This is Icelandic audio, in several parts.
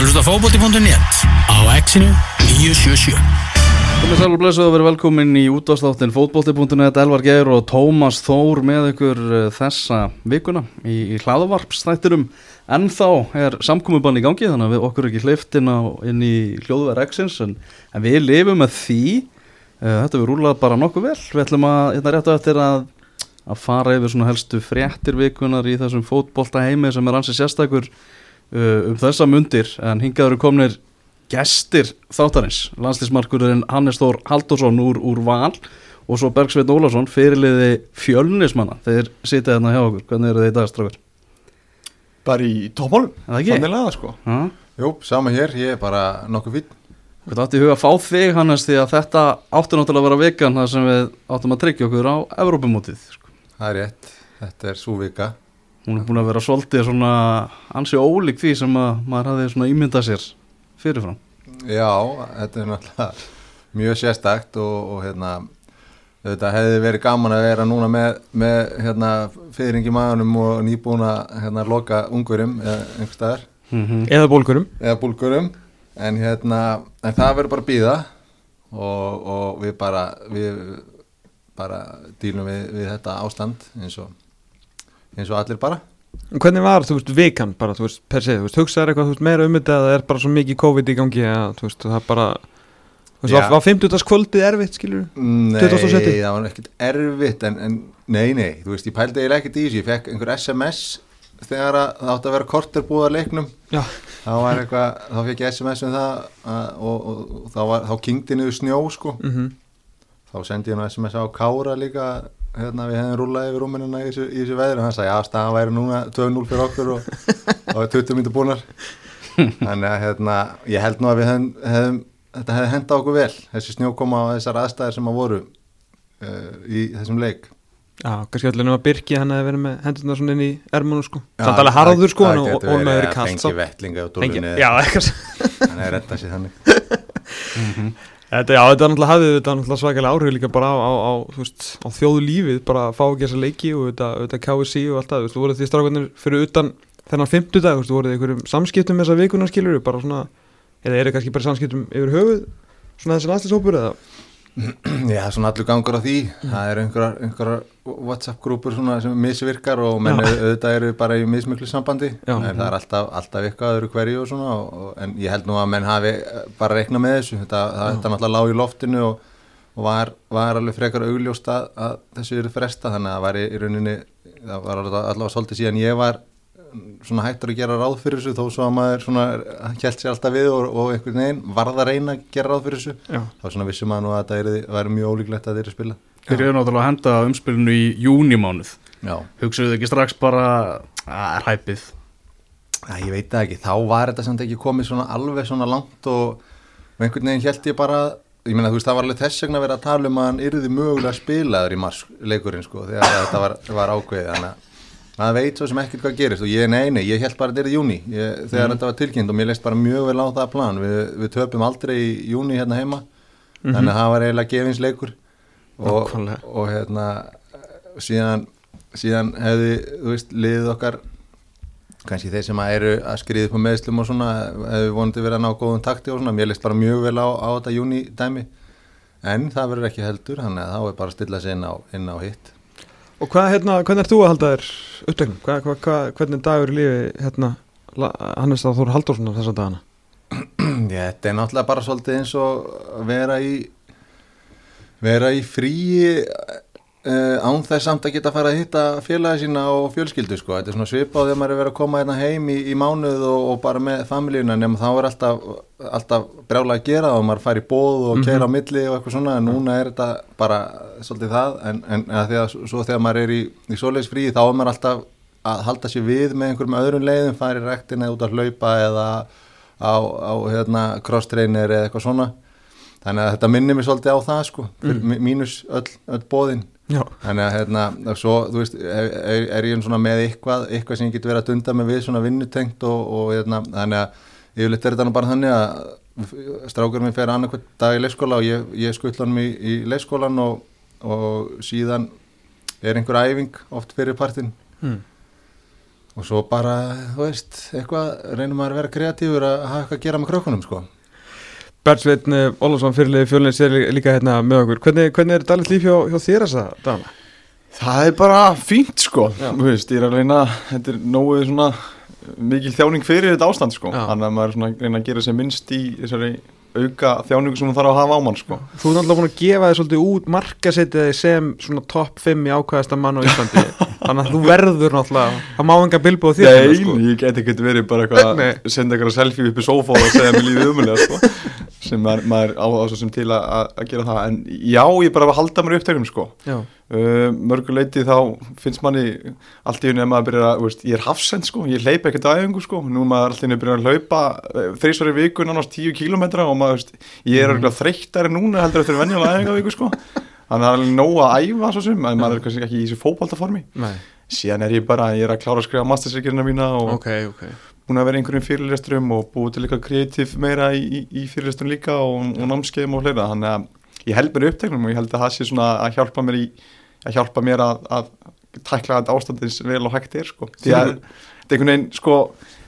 að hlusta fókbóti.net á exinu 977 Komið sæl og blessuð og verið velkomin í útastáttin fótbolti.net Elvar Geir og Tómas Þór með ykkur eh, þessa vikuna í, í hlaðavarpstættirum en þá er samkomiðbann í gangi þannig að við okkur ekki hleyft inn, á, inn í hljóðverð X-ins en, en við lifum með því. Uh, þetta við rúlað bara nokkuð vel. Við ætlum að, hérna rétt á eftir að að fara yfir svona helstu fréttir vikunar í þessum fótbolta heimi sem er ansið sérstakur um þessa mundir en hingaður komnir gestir þáttarins. Landslýsmarkurinn Hannes Þór Haldursson úr, úr Val og svo Bergsveit Ólarsson fyrirliði fjölnismanna. Þeir sitja hérna hjá okkur, hvernig eru þið í dag strafur? Bara í tópmálum, þannig laga sko. Ha? Jú, sama hér, ég er bara nokkuð fín Hvað átti í huga að fá þig Hannes því að þetta átti náttúrulega að vera vikan þar sem við áttum að tryggja okkur á Evrópumótið sko. Það er rétt, þetta er svo vika hún er búin að vera svolítið svona ansi ólík því sem að maður hafði svona ímyndað sér fyrirfram. Já, þetta er náttúrulega mjög sérstakt og, og hérna þetta hefði verið gaman að vera núna með, með hérna, fyrringi maðunum og nýbúin að hérna, loka ungurum eða einhver staðar. Mm -hmm. Eða bólgurum. Eða búlgurum en, hérna, en það verður bara býða og, og við bara við bara dýlum við, við þetta ástand eins og, eins og allir bara Hvernig var, þú veist, vikan bara, þú veist, per se, þú veist, hugsaður eitthvað, þú veist, meira um þetta eða er bara svo mikið COVID í gangi að, þú veist, það er bara Þú veist, Já. var, var 50. kvöldið erfitt, skilur Nei, 27. það var ekkert erfitt en, en nei, nei, þú veist, ég pældi eiginlega ekkert í þessu, ég fekk einhver SMS þegar að það átti að vera korter búið að leiknum Já, þá var eitthvað, þá fekk ég SMS um það að, og, og, og þá, var, þá kynkti niður snjó sko, mhm þá sendi ég nú SMS á Kára líka hérna við hefðum rúlað yfir rúminuna í þessu, í þessu veðri og hann sagði, já, staðan væri núna 2-0 fyrir okkur og, og 20 myndir búnar. Þannig að hérna, ég held nú að við hefðum, hefðum þetta hefði henda okkur vel, þessi snjókoma og þessar aðstæðir sem að voru uh, í þessum leik. Já, kannski allir nema Birki, hann hefði verið með hendurna svona inn í ermunum, sko. Samt alveg harður, sko, það og, og með verið verið að kast fengi vettlinga Fengi- dólunni Já, eitthvað. Þannig að þannig Þetta, já, þetta náttúrulega hafði þetta náttúrulega svakalega áhrif líka bara á, á, á, veist, á þjóðu lífið, bara að fá ekki þessa leiki og þetta, þetta KSC og allt það, þú voruð því strákarnir fyrir utan þennan þú veist, þú voruð í einhverjum samskiptum þessa vikuna skilur, bara svona, eða eru kannski bara samskiptum yfir höfuð, svona þessi landslýshópur eða? Já, svona allur gangur á því. Það eru einhverjar, einhverjar Whatsapp-grúpur svona sem misvirkar og menn auðvitað eru bara í mismiklu sambandi. Já. en það er alltaf, alltaf eitthvað öðru hverju og svona og, en ég held nú að menn hafi bara reiknað með þessu. Þetta, það, þetta náttúrulega lág í loftinu og, og var, var alveg frekar augljóst að, að þessu eru fresta þannig að það var í, í rauninni það var allavega, allavega svolítið síðan ég var svona hættur að gera ráð fyrir þessu þó svo að maður svona hjælt sér alltaf við og, og einhvern veginn varð að reyna að gera ráð fyrir þessu Já. þá svona vissum maður nú að þetta væri mjög ólíklegt að þeir eru spila. Þeir eru náttúrulega að henda umspilinu í júnimánuð hugsaðu þið ekki strax bara að er hæpið Æ, ég veit ekki, þá var þetta samt ekki komið svona alveg svona langt og, og einhvern veginn held ég bara ég meina þú veist það var alveg þess vegna að vera að tala um að hann yrði mögulega spilaður í mars leikurinn sko þegar þetta var, var ákveðið þannig að maður veit svo sem ekkert hvað gerist og ég, nei, nei, ég held bara að þetta er í júni ég, þegar þetta var tilkynnt og mér leist bara mjög vel á það plan. Við, við töpum aldrei í júni hérna heima. Þannig að það var eiginlega gefinsleikur og, og hérna síðan, síðan hefði, þú veist, liðið okkar kannski þeir sem að eru að skriða upp á meðslum og svona hefur vonandi verið að ná góðum takti og svona, mér leist bara mjög vel á, á þetta júni dæmi. En það verður ekki heldur þannig að þá er bara að stilla sig inn á, inn á hitt Og hvað, hérna, hvernig ert þú að halda þér upptöknum? Hvað, hvað, hvað, hvernig er dagur í lífi, hérna, Hannes Þór Halldórssonar þessa dagana? Já, þetta er náttúrulega bara svolítið eins og vera í vera í fríi uh, án þess samt að geta að fara að hitta félagi sína og fjölskyldu sko. Þetta er svona svipað þegar maður er verið að koma hérna heim í, í mánuð og, og bara með familíuna nema þá er alltaf, alltaf brjála að gera og maður fær í bóð og keira á milli og eitthvað svona en núna er þetta bara svolítið það en, en að svo þegar maður er í, í svoleiðis fríi þá er maður alltaf að halda sér við með einhverjum öðrum leiðum, fara í rektina út að hlaupa eða á, á hérna, cross-trainer eða eitthvað svona þannig að þetta minnir mér svolítið á það sko, mm. mínus öll, öll bóðin Já. þannig að hérna, svo, þú veist, er, er, ég svona með eitthvað, eitthvað sem ég get verið að dunda með við svona vinnutengt og, og hérna, þannig að yfirleitt er þetta nú bara þannig að strákur minn fer annarkvæmt dag í leikskóla og ég, ég skull hann í, í leikskólan og, og síðan er einhver æfing oft fyrir partin Hmm. og svo bara, þú veist, eitthvað reynum maður að vera kreatífur að hafa eitthvað að gera með krökkunum sko. Bergsveitn Ólafsson fyrirlið fjölins er líka hérna með okkur hvernig, hvernig er daglegt líf hjá, hjá þér þessa dana? Það er bara fínt sko veist, ég er að reyna Þetta er nógu svona mikil þjáning fyrir þetta ástand sko. Þannig að maður er svona að reyna að gera sér minnst í þessari auka þjáningu sem hún þarf að hafa á mann sko. Þú er náttúrulega búin að gefa þig svolítið út markasetið þig sem svona topp 5 í ákvæðasta mann á Íslandi. Þannig að þú verður náttúrulega það má enga bilbúð þér Nei, sko. ég get ekki verið bara eitthvað að senda eitthvað selfie upp í sófa og segja mér lífið umulega sko. Sem maður, maður á á sem til að, að gera það. En já, ég bara að halda mér upptökum sko. Já, uh, mörguleiti þá finnst manni allt í unni að maður byrja að, veist, ég er hafsend sko, ég hleyp ekkert æfingu sko, nú maður allt í unni að byrja að hlaupa þrísvar í viku, nánast 10 kilometra og maður, veist, ég er mm. þreyttari núna heldur eftir venjulega æfingavíku sko. Þannig að það er alveg nóg að æfa svo sem en maður er kannski ekki í þessu fótboltaformi. Nei, síðan er ég bara, ég er að klára að skrifa mastersreikirina mína og ok, ok. búin að vera einhverjum fyrirlesturum og búið til eitthvað kreatív meira í, í, í fyrirlesturum líka og, og námskeiðum og fleira. Þannig að ég held mér uppteknum og ég held að það sé svona að hjálpa mér í að hjálpa mér að, að tækla þetta ástandins vel og hægt er sko. Því að þetta er einhvern veginn sko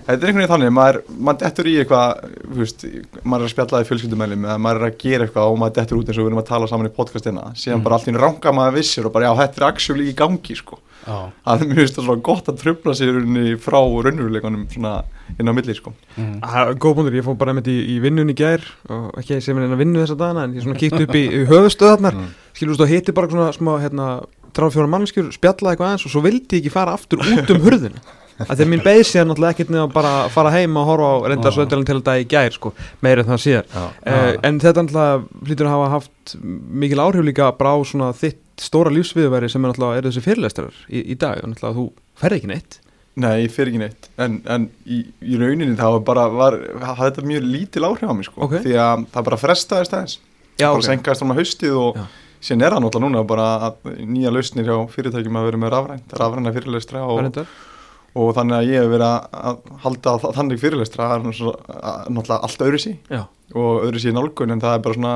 þetta er einhvern veginn þannig, maður, maður dettur í eitthvað veist, maður er að spjalla í fjölskyldumælum eða maður er að gera eitthvað og maður dettur út eins og við erum að tala saman í podcastina síðan bara allt í ranga maður vissir og bara já, þetta er actually í gangi sko að mér finnst það svona gott að tröfla sig í rauninni frá raunveruleikunum svona inn á milli sko. er góð punktur, ég fór bara með þetta í, vinnun í gær og ekki sem er einn að vinnu þessa dagana en ég svona kíkti upp í, í höfustöðarnar mm. skilur þú veist, hitti bara svona smá hérna, tráð fjóra mannskjur, spjallaði eitthvað aðeins og svo vildi ég ekki fara aftur út um hurðina. Að þegar mín beið sér náttúrulega ekkert bara að fara heim og horfa á reyndar svo endalega til þetta í gær sko, meira en það síðar. Uh, en þetta náttúrulega hlýtur að hafa haft mikil áhrif líka bara á svona þitt stóra lífsviðværi sem er náttúrulega eru þessi fyrirlestrar í, í dag, og náttúrulega þú ferði ekki neitt. Nei, ég fer ekki neitt. En, en í, í rauninni þá bara var, hafði þetta mjög lítil áhrif á mig sko, Ok. því að það bara frestaðist aðeins. Já, bara ok. senkaðist fram á haustið og Já. síðan er það náttúrulega núna bara að nýja lausnir hjá fyrirtækjum að vera með rafrænt, rafræna fyrirlestra og, og þannig að ég hef verið að, halda þa- þannig fyrirlestra er náttúrulega allt öðru sí og öðru sí nálgun en það er bara svona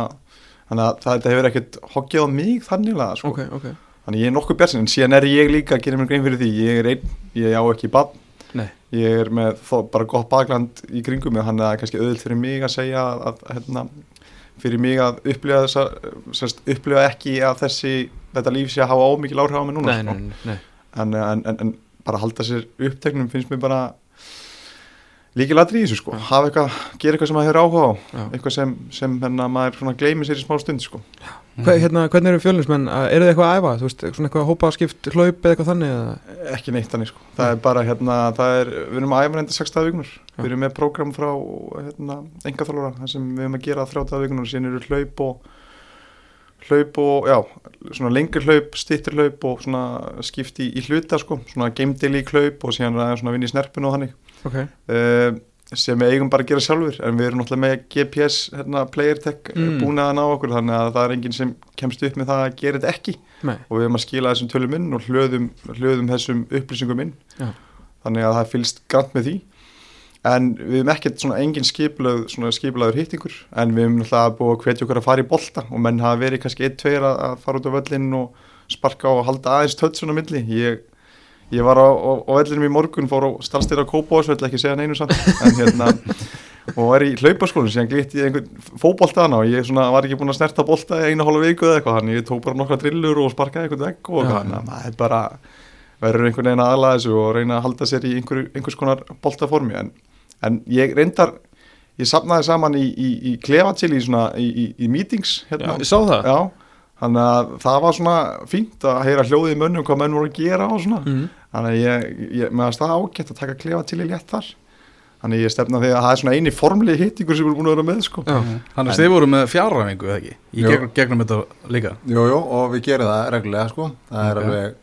þannig að þetta hefur ekkert hoggið á mig þannig að sko. ok, ok þannig ég er nokkuð björnsinn en síðan er ég líka að gera mér grein fyrir því ég er einn, ég á ekki bann Nei, ég er með þó, bara gott bakland í kringum mig þannig að það er kannski auðvilt fyrir mig að segja að, hérna, fyrir mig að upplifa þessa upplifa ekki að þessi þetta líf sé að hafa ómikil áhrif á mig núna sko. nei, nei, nei. En, en, en, en bara halda sér uppteknum finnst mér bara líkilatri í þessu sko. Hafa eitthvað, gera eitthvað sem maður hefur áhuga á. Já. eitthvað sem, sem hérna, maður svona gleymir sér í smá stund sko. Hva, hérna, Hvernig eru fjölinsmenn, eru þið eitthvað að æfa, þú veist, svona eitthvað hópa skipt hlaup eða eitthvað þannig eða? ekki neitt þannig sko. Það er bara hérna, það er, við erum að æfa reynda 6 dagar vikunar, við erum með prógram frá hérna, engaþálfara, það sem við erum að gera 3 dagar vikunar, síðan eru hlaup og hlaup og, já svona lengri hlaup, stittir hlaup og svona skipti í, í hluta sko. Svona geimdili í hlaup og síðan er það svona vinni í snerpun og þannig Ok, uh, sem við eigum bara að gera sjálfur en við erum náttúrulega með GPS hérna, player tech Mm. mm. búnaðan á okkur þannig að það er enginn sem kemst upp með það að gera þetta ekki nei, og við erum að skila þessum tölum inn og hlöðum, hlöðum þessum upplýsingum inn Já. þannig að það fylgst grann með því en við erum ekkert svona engin skipulöð svona skipulöður hittingur en við erum náttúrulega búið að hvetja okkur að fara í bolta og menn hafa verið kannski einn, tveir að, að fara út á völlin og sparka og halda aðeins tött svona milli ég, ég var á, á, á vellinum í morgun fór á stallstýra Kópavóðsvöll ekki segja neinu samt. En hérna og var í hlaupaskólinn sem glitt í einhvern fótbolta hana og ég svona var ekki búin að snerta bolta í eina hálfa viku eða eitthvað þannig. Ég tók bara nokkra drillur og sparkaði einhvern vegg og Já. eitthvað þannig að maður er bara verður einhvern veginn að aðlaða þessu og reyna að halda sér í einhver, einhvers konar boltaformi. En, en ég reyndar ég sapnaði saman í, í, í klefa til í í, meetings já, hérna. ég sá það. Já, þannig að það var svona fínt að heyra hljóðið í mönnum hvað menn voru að gera og svona mm. þannig að ég, ég meðan það ágætt að taka klefa til í létt þar þannig að ég stefna því að það er svona eini formlegi hittingur sem við erum búin að vera með sko. Já, Þannig að þið voru með fjárræfingu eða ekki Í Jú. gegn, gegnum þetta líka Jú, jú, og við gerum það reglulega sko. það er Ok. alveg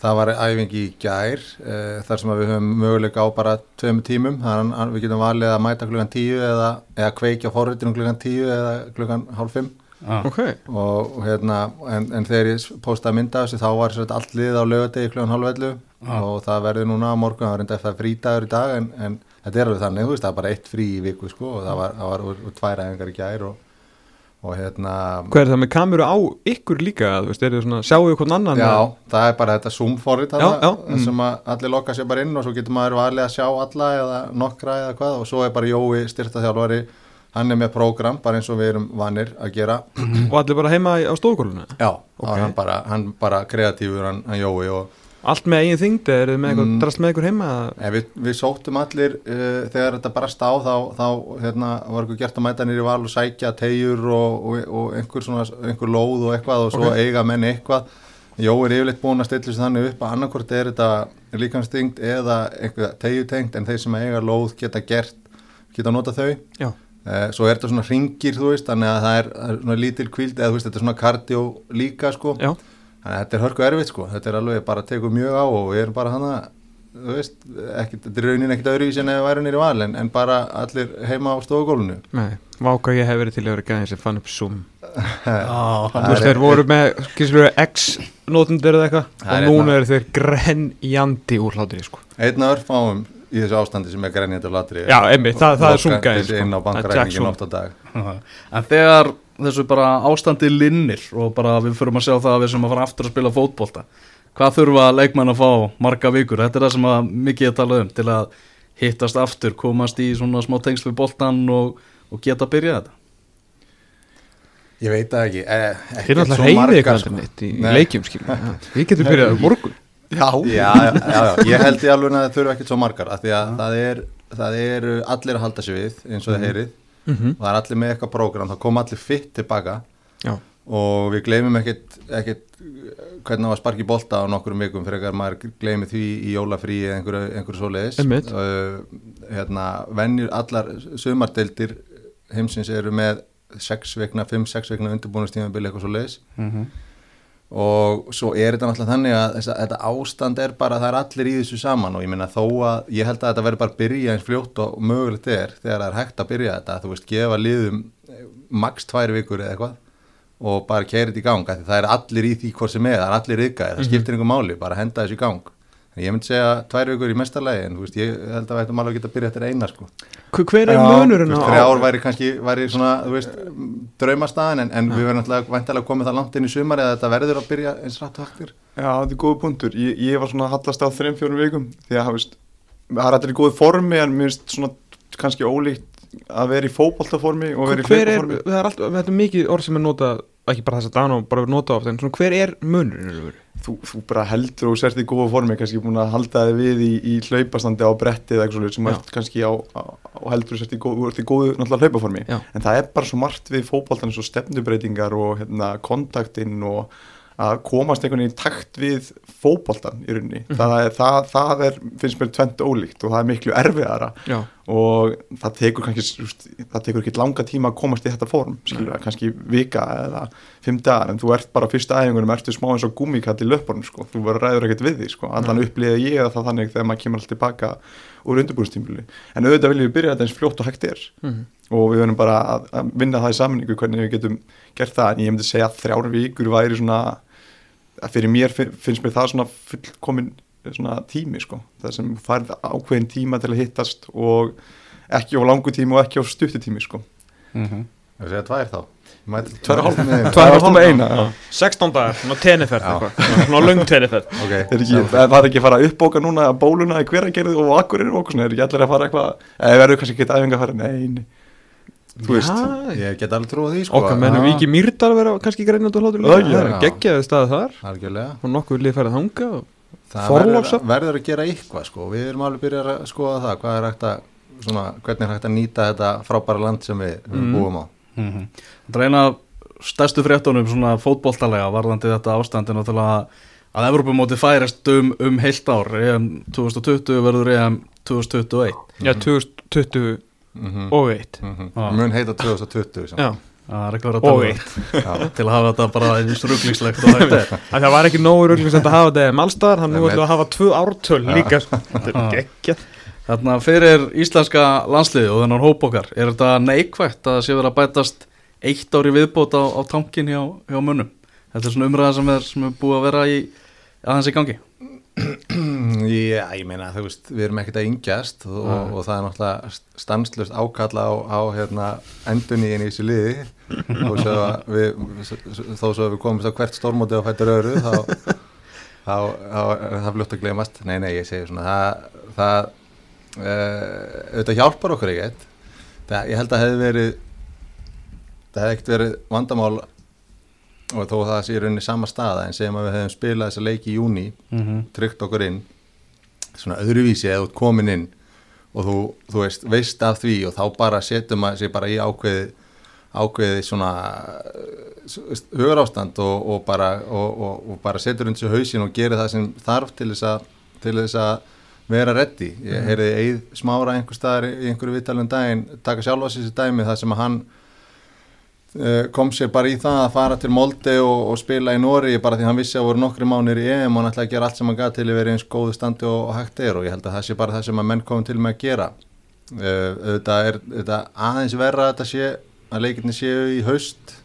það var æfing í gær uh, þar sem að við höfum möguleika á bara tveim tímum, þannig að við getum valið að mæta klukkan tíu eða, eða kveikja forritinum klukkan tíu eða klukkan hálf fimm ah. ok, og og hérna, en, en þegar ég postaði mynda þessu þá var sér allt lið á lögadegi klukkan hálf ellu Ah. og það verður núna á morgun, það var reynda eftir frídagur í dag en, en þetta er alveg þannig, þú veist, það er bara eitt frí í viku sko og það var, það var úr, úr tvær æfingar í gær og, og hérna Hvað er það með kameru á ykkur líka? Þú veist, er svona, sjáu ykkur annan? Já, það er bara þetta Zoom-forrit mm. sem að allir lokka sér bara inn og svo getur maður valið að sjá alla eða nokkra eða hvað og svo er bara Jói styrtaþjálfari hann er með prógram, bara eins og við erum vanir að gera Og allir bara heima á stofugólfinu? Já, Ok. og hann bara, hann bara kreatífur hann, hann Jói og Allt með eigin þyngd, eða eru þið með eitthvað, Mm. drast með ykkur heima? en við, við sóttum allir uh, þegar þetta brast á þá, þá hérna, var eitthvað gert að mæta nýri val og sækja tegjur og, og, og einhver, svona, einhver lóð og eitthvað og svo Ok. eiga menn eitthvað Jói er yfirleitt búin að stilla þessu þannig upp að annarkvort er þetta líkanstingt eða eitthvað tegjutengt en þeir sem eiga lóð geta gert geta nota þau Já. Eh, svo er þetta svona ringir þú veist þannig að það er, það er svona lítil kvíld eða þú veist þetta er svona kardió líka sko. Já. þannig að þetta er hörku erfitt sko. Þetta er alveg bara að teku mjög á og við erum bara hana þú veist, ekkit, þetta er raunin ekkit öðru í sinni að væri nýri val en, en bara allir heima á stofugólunu Nei, váka ég hef verið til að vera gæðin sem fann upp Zoom. Já, Þú veist, þeir voru með, X-notendur eða eitthvað og núna hérna- eru þeir grenjandi úr hlátri, sko. Einn af örfáum í þessu ástandi sem er grænjandi og latri. Já, einmitt, það, það er sko, inn á er Zoom. oft á dag. En þegar þessu bara ástandi linnir og bara við förum að sjá það að við sem að fara aftur að spila fótbolta hvað þurfa leikmenn að fá marga vikur? Þetta er það sem að mikið er talað um til að hittast aftur, komast í svona smá tengsl við boltan og, og geta að byrja þetta. Ég veit það ekki eh, Þeir ekkert eru alltaf margar, ykkur sko. í leikjum, skilur við. Getum byrjað á morgun Já, já, já, já, ég held í alveg að það þurfa ekkert svo margar af því að það er, það er allir að halda sig við eins og það heyrið. Mhm. og það er allir með eitthvað prógram, það kom allir fitt tilbaka. Já, og við gleymum ekkert, ekkert uh, hvernig það var sparki bolta á nokkurum vikum fyrir að maður gleymi því í jólafrí eða einhverju, einhverju svoleiðis. Uh, hérna, venjur allar sumardeildir heimsins eru með 6 vekna, 5-6 vekna undirbúinustímabili eitthvað svoleiðis og svo er þetta náttúrulega þannig að þessa, þetta ástand er bara, það er allir í þessu saman og ég meina þó að, ég held að þetta verður bara byrja eins fljótt og mögulegt er þegar það er hægt að byrja þetta, þú veist, gefa liðum eh, max tvær vikur eða eitthvað og bara keira þetta í gang, því það er allir í því hvort sem er, það er allir ykkar, það skiptir einhver máli, bara henda þessu í gang en ég myndi segja tvær vikur í mestarlegi en veist, ég held að við ættum alveg að geta að byrja eftir eina sko. Hver- hver er Já, munurinn á þrjár væri kannski, væri svona, þú veist, draumastaðin en, en við verðum náttúrulega væntalega komið það langt inn í sumar eða þetta verður að byrja eins rætt og hægtir Já, þetta er góð punktur. Ég, ég var svona að hallast á þreim, fjórum vikum því að veist, það er allir í góðu formi en mér finnst svona kannski ólíkt að vera í fótboltaformi og vera í Hver er, það er alltaf, þetta er mikið orð sem er notað ekki bara þess að dana og bara notað ofta en svona hver er munurinn? Þú, þú bara heldur og sért í góðu formi kannski búin að halda þig við í, í hlaupastandi á bretti eða eitthvað sem ert kannski á, á, á heldur og sért í góðu, í góðu náttúrulega hlaupaformi. Já. en það er bara svo margt við fótboltan svo stefnubreitingar og hérna, kontaktinn og að komast einhvern veginn í takt við fótboltan í rauninni. Það, er, það, það er, finnst mér tvent ólíkt og það er miklu erfiðara Já, og það tekur kannski það tekur ekki langa tíma að komast í þetta form skilur kannski vika eða fimm dagar, en þú ert bara á fyrsta æfingunum ertu smá eins og gúmikall í löpunum sko. þú verður ræður ekkert við því, sko. allan upplýða ég það þannig þegar maður kemur alltaf tilbaka úr undirbúinstímuli, en auðvitað viljum við byrja þetta eins fljótt og hægt er Mhm. og við verðum bara að, vinna það í sammenningu hvernig við getum gert það, en ég myndi segja að þrjár vikur væri svona fyrir mér fin- finnst mér það svona fullkomin svona tími sko það sem færð ákveðin tíma til að hittast og ekki á langu tími og ekki á stuttu tími sko. Mhm. Það er að segja tvær þá. Tvær og hálf. með Tvær og hálf. með eina já. 16 dagar, svona tenniferð eitthvað, svona löng tenniferð. Ok, Er ekki, það er ekki að fara að uppbóka núna að bóluna í hveragerði og akkurir og okkur svona, er ekki allir að fara eitthvað eða verður kannski ekki æfinga að fara, nei, nei. Þú veist, Já, ég get alveg trúið því sko. Okkar mennum Já. Viki Mýrdal vera kannski greinandi og hlátur líka, það er geggjaði staði þar. Og nokkuð viljið færið þanga og... Það verður, verður að gera eitthvað sko Við erum alveg byrjað að skoða það Hvað er hægt að, svona, hvernig er hægt að nýta þetta frábæra land sem við, við Mm. búum á Mhm. Það er eina af stærstu fréttunum svona fótboltalega varðandi þetta ástandi náttúrulega að Evropamóti færist um, um heilt ár EM 2020 verður EM 2021 Já, 2020 mm og 1 -hmm. Mun heita 2020 samt. Já, Að og um 1 Já. til að hafa þetta bara eins ruglingslegt og hægt er. Það var ekki nógu röglega að hafa þetta allstaðar, hann nú Nei, ætlum að hafa tvö ártöl líka. Þetta er geggjað. Þarna fyrir íslenska landsliði og þennan hóp okkar er þetta neikvægt að það sé verið að bætast eitt ári viðbót á, á tankin hjá, hjá mönnum? Þetta er svona umræða sem er, sem er búið að vera í aðeins í gangi Já, ég meina, þú veist, við erum ekkert að yngjast og, og, og það er náttúrulega stanslust ákalla á, á hérna, enduníin í þessu liði og svo að við, þó svo að við komumst á hvert stórmóti á fættur öru þá, þá, þá er það fljótt að glemast. Nei, nei, ég segi svona, það, það uh, auðvitað hjálpar okkur ekkert. Það, ég held að hefði verið, það hefði ekkert verið vandamál og þó það sé í rauninni sama staða en segjum að við hefðum spilað þessa leiki í júni, mm -hmm. tryggt okkur inn svona öðruvísi eða út komin inn og þú, þú veist, veist af því og þá bara setjum að sé bara í ákveði ákveði svona hugur ástand og, og bara, bara setur undir þessu hausin og gerir það sem þarf til þess að, til þess að vera reddi. Ég heyrði Eið Smára einhver staðar í einhverju viðtalum daginn taka sjálfa sér þessi dæmi það sem að hann kom sér bara í það að fara til Molde og, og spila í Nóri bara því hann vissi að voru nokkri mánir í EM og hann ætlaði að gera allt sem hann gaf til að vera eins góðu standi og, og hægt er og ég held að það sé bara það sem að menn komum til með að gera. Uh, auðvitað er auðvitað aðeins verra að þetta sé að leikinni séu í haust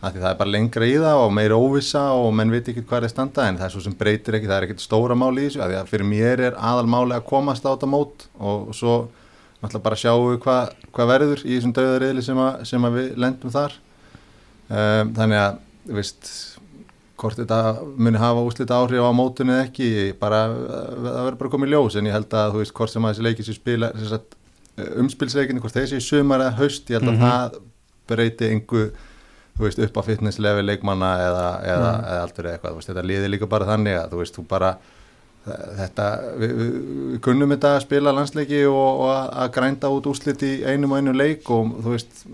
af því það er bara lengra í það og meira óvissa og menn veit ekki hvað er standa en það er svo sem breytir ekki, það er ekkert stóra máli í þessu af því að fyrir mér er aðal máli að komast á þetta mót og, og svo náttúrulega bara sjáum við hvað hva verður í þessum döðariðli sem, að- sem að við lendum þar. Um, þannig að veist hvort þetta muni hafa úslita áhrif á mótunni eða ekki bara, það verður bara komið ljós. En ég held að þú veist hvort sem að þessi leikir sem spila umspilsleikinni, hvort þessi sumar eða haust, ég held að það breyti einhver þú veist, upp á fitnesslefi leikmanna eða, eða, eða allt verið eitthvað, veist, þetta liði líka bara þannig að þú veist, þú bara þetta, við, við, kunnum þetta að spila landsleiki og, og að, grænda út úrslit í einum og einum leik og þú veist,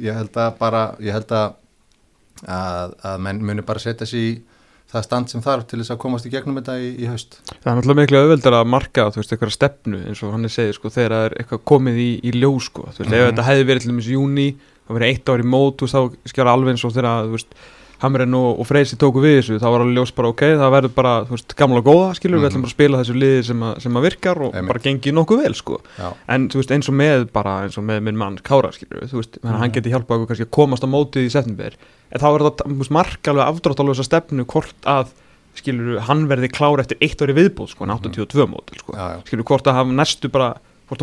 ég held að bara, ég held að að, að menn muni bara setja sér í það stand sem þarf til þess að komast í gegnum þetta í, í haust. Það er náttúrulega miklu auðveldar að marka þú veist, eitthvað stefnu eins og hann er segið sko, þegar það er eitthvað komið í, í ljó sko. þú veist, ef þetta hefði verið til dæmis júni það verið eitt ár í mót, þú veist, þá skjára alveg eins og þegar, þú veist, Hamren og, og Freysi tóku við þessu, þá var alveg ljós bara ok það verður bara, þú veist, gamla og góða, skilur við ætlum bara að spila þessu liði sem, að, sem að virkar og Einmitt. bara gengi nokkuð vel, sko. Já, en þú veist, eins og með bara, eins og með minn mann Kára, skilur þú veist, mm. hann geti hjálpað okkur kannski að komast á mótið í september en þá er það, veist, marka alveg afdrátt alveg þessa stefnu hvort að, skilur hann verði klár eftir eitt ári viðbóð, sko, en 82 mótil, sko, já, já. skilur hvort að hafa næstu bara, hvort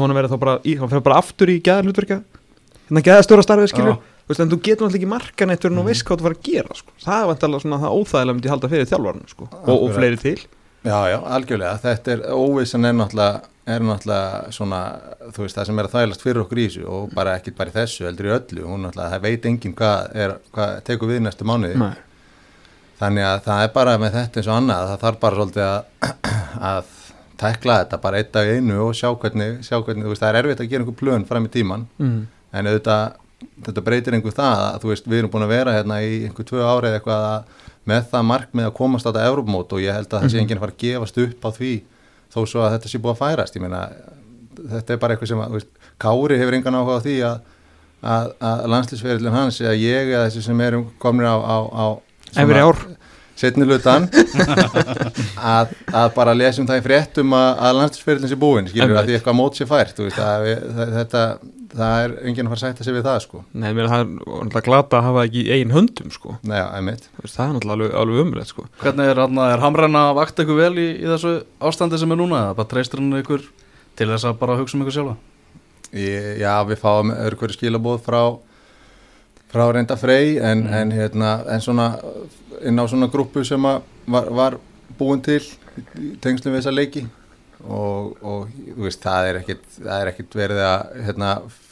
að Þú veist, en þú getur náttúrulega ekki markan eitt fyrir nú veist hvað þú var að gera, sko. Það er vantilega svona það óþægilega myndi halda fyrir þjálfarnu, sko. Og, og fleiri til. Já, já, algjörlega. Þetta er óvissan er náttúrulega, er náttúrulega svona, þú veist, það sem er að þælast fyrir okkur í þessu og bara ekkit bara í þessu, heldur í öllu. Hún náttúrulega, það veit enginn hvað, er, hvað tekur við næstu mánuði. Nei. Þannig að það er bara með þetta eins og annað, það þarf bara svolítið að, að tekla þetta bara eitt dag einu og sjá hvernig, sjá hvernig, þú veist, það er erfitt að gera einhver plön fram í tíman, Mm. en auðvitað, þetta breytir einhver það að, þú veist, við erum búin að vera hérna í einhver tvö ári eða eitthvað að, með það markmið að komast á þetta Európmót og ég held að það sé enginn að fara að gefast upp á því þó svo að þetta sé búið að færast, ég meina, þetta er bara eitthvað sem að, veist, Kári hefur engan áhuga á því að, að, að landslýsferðilin hans eða ég eða þessi sem erum komin á, á, á Efri ár. Setni lutan að, að bara lesum það í fréttum að, að landslýsferðilin sé búin skilur að því eitthvað mót sé fært þú veist, að við, það, þetta, það er enginn að fara að sætta sig við það sko Nei, mér það er náttúrulega glata að hafa það ekki í eigin höndum, sko. Nei, já, einmitt Þú veist, það er náttúrulega alveg, alveg umrætt, sko. Hvernig er, er Hamren að vakta ykkur vel í, í þessu ástandi sem er núna eða bara treystir hann ykkur til þess að bara hugsa um ykkur sjálfa? Ég, já, við fáum öðru hverju skilabóð frá frá reynda frey en, en, hérna, en svona inn á svona grúpu sem að var, var búin til í tengslum við þessa leiki. Og, og veist, það er ekkit, það er ekkit verið að hérna,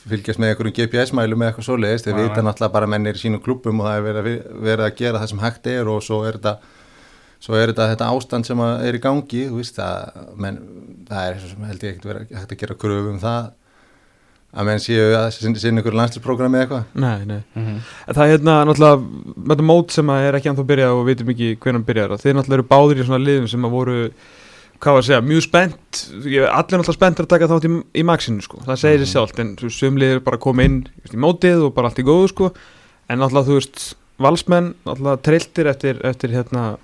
fylgjast með einhverjum GPS-mælu með eitthvað svoleiðist, þeir Nei, vita náttúrulega bara að menn er í sínum klúbum og það er verið að, verið að gera það sem hægt er og svo er þetta svo er þetta, þetta ástand sem að er í gangi. Þú veist, það, menn, það er svo sem held ég ekkert verið að gera kröfu um það að menn séu að sinna, ykkur landslýsprogrammi eða eitthvað Nei, nei. Mm En það er hérna náttúrulega, með þetta mót sem að er ekki anþá byrjað og við veitum ekki hvernig hann byrjar. Þeir náttúrulega eru báðir í svona liðum sem að voru, hvað var að segja, mjög spennt. Ég, allir náttúrulega spenntir að taka þátt í, í maxinu, sko. Það segir sér sjálft, en þú veist, sumliðir bara koma inn í mótið og bara allt í góðu, sko. En náttúrulega, þú veist, valsmenn, náttúrulega trilltir eftir, eftir hérna,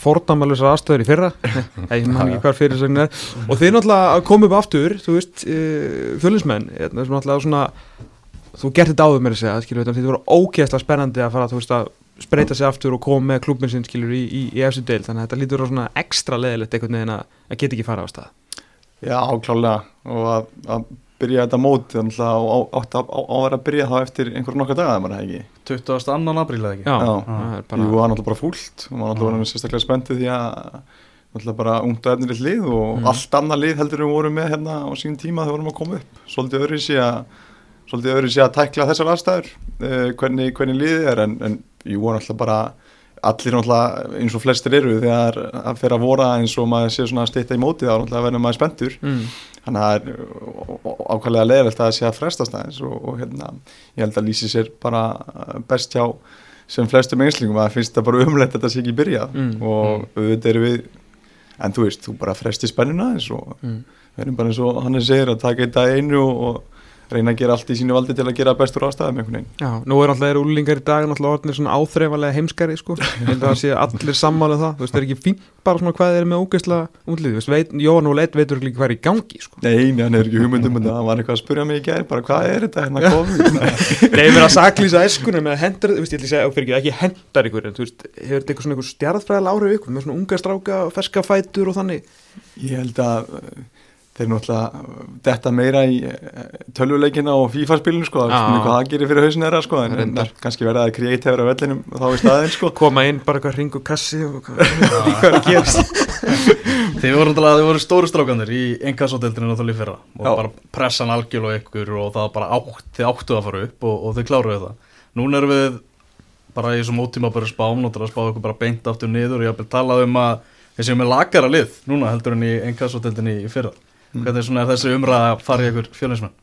fordamalusar aðstöður í fyrra. Ég man ekki hvar fyrir er. Og þeir náttúrulega koma upp aftur þú veist, uh, fjölinsmenn hérna, svona þú gert þetta áður með að segja skilur, þetta voru ógeðslega spennandi að fara veist að spreita sig aftur og koma með klubin sinn skilur í, í, í efstu deil þannig að þetta lítur á ekstra leðilegt einhvern veginn að, að geta ekki fara á stað. Já, klálega og að, að byrja þetta mót þannig að á- átti að á- á að byrja þá eftir einhverjum nokkar daga það maður ekki? 22. apríl eða ekki? Já, það er Jú, bara það var náttúrulega bara fúlt og maður náttúrulega var sérstaklega spenntið því að náttúrulega bara ungt og efnilegt lið og Mm. allt annað lið heldur við vorum með hérna á sín tíma þegar vorum að koma upp. Svolítið öðru sé að svolítið öðru sé að tækla þessar aðstæður uh, hvernig, hvernig liðið er en, en jú, náttúrulega bara allir náttúrulega eins og flestir eru þegar að fyrir að vora eins og maður sé svona að stýta í mótið þá náttúrulega verður maður spenntur mm, þannig að það er ákvæmlega leðilegt að það sé að frestast aðeins og, og hérna, ég held að lýsi sér bara best hjá sem flestum einslingum að finnst það bara umlegt að þetta sé ekki byrjað Mm. og auðvitað eru við en þú veist, þú bara fresti spennina aðeins og mm. við erum bara eins og hann segir að taka eitt að einu og reyna að gera allt í sínu valdi til að gera bestur ástæðum einhvern veginn. Já, nú er alltaf úlingar í dag náttúrulega orðinir svona áþreifalega heimskari sko. Ég held að það sé allir sammála um það. Þú veist, það er ekki fínt bara svona hvað er með ógeðsla útlið Þú veist, veit, Jóhann og Leit veitur ekki hvað er í gangi sko. Nei, nei, hann er ekki hugmyndum en það. Var eitthvað að spyrja mig í gær bara hvað er þetta hérna komið Nei, mér að saklýsa eskunum með hendur, þú veist, ég ætla að segja, ekki, ekki og að þeir náttúrulega detta meira í uh, tölvuleikina og FIFA-spilinu sko, Já. svona hvað það gerir fyrir hausin þeirra sko, en, en Reyndar. kannski verða það kreatífur á vellinum þá í staðinn sko. Koma inn, bara eitthvað ringu kassi og hvað hvað er að gerast? Þið voru, voru stóru strákanir í engasódeldinu náttúrulega í fyrra og Já. bara pressan algjörlega ykkur og það bara átt, þið áttu að fara upp og, og þið kláruðu það. Núna erum við bara í þessum ótíma bara spám, náttúrulega spá ykkur bara beint aftur niður og ég hafði talað um að við séum með lagara lið núna heldur en í engasódeldinu í fyrra. Hvernig svona er þessi umræða í ykkur fjölinsmenn?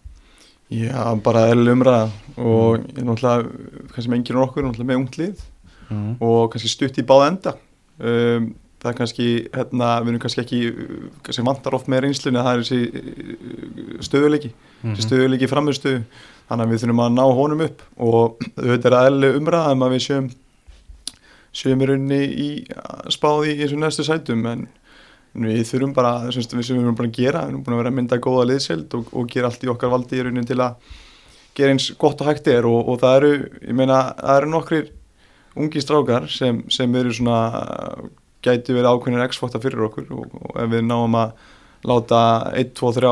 Já, bara eðlileg umræða og ég er náttúrulega, kannski með enginn okkur, náttúrulega með ungt lið Mm. og kannski stutt í báða enda. Um, það er kannski, hérna, við erum kannski ekki, kannski vantar oft með reynslunni að það er þessi stöðuleiki, þessi stöðuleiki framistuðu, þannig að við þurfum að ná honum upp og auðvitað er eðlileg umræða um að við séum, séum í rauninni í spáði í þessum næstu sætum en við þurfum bara, sem sagt, við sem við erum bara að gera, við erum búin að vera að mynda góða liðseld og, og gera allt í okkar valdi í rauninni til að gera eins gott og hægt er. Og, og það eru, ég meina, það eru nokkrir ungi strákar sem, sem eru svona, gæti verið ákveðinir x-fóta fyrir okkur. Og, og ef við náum að láta 1, 2, 3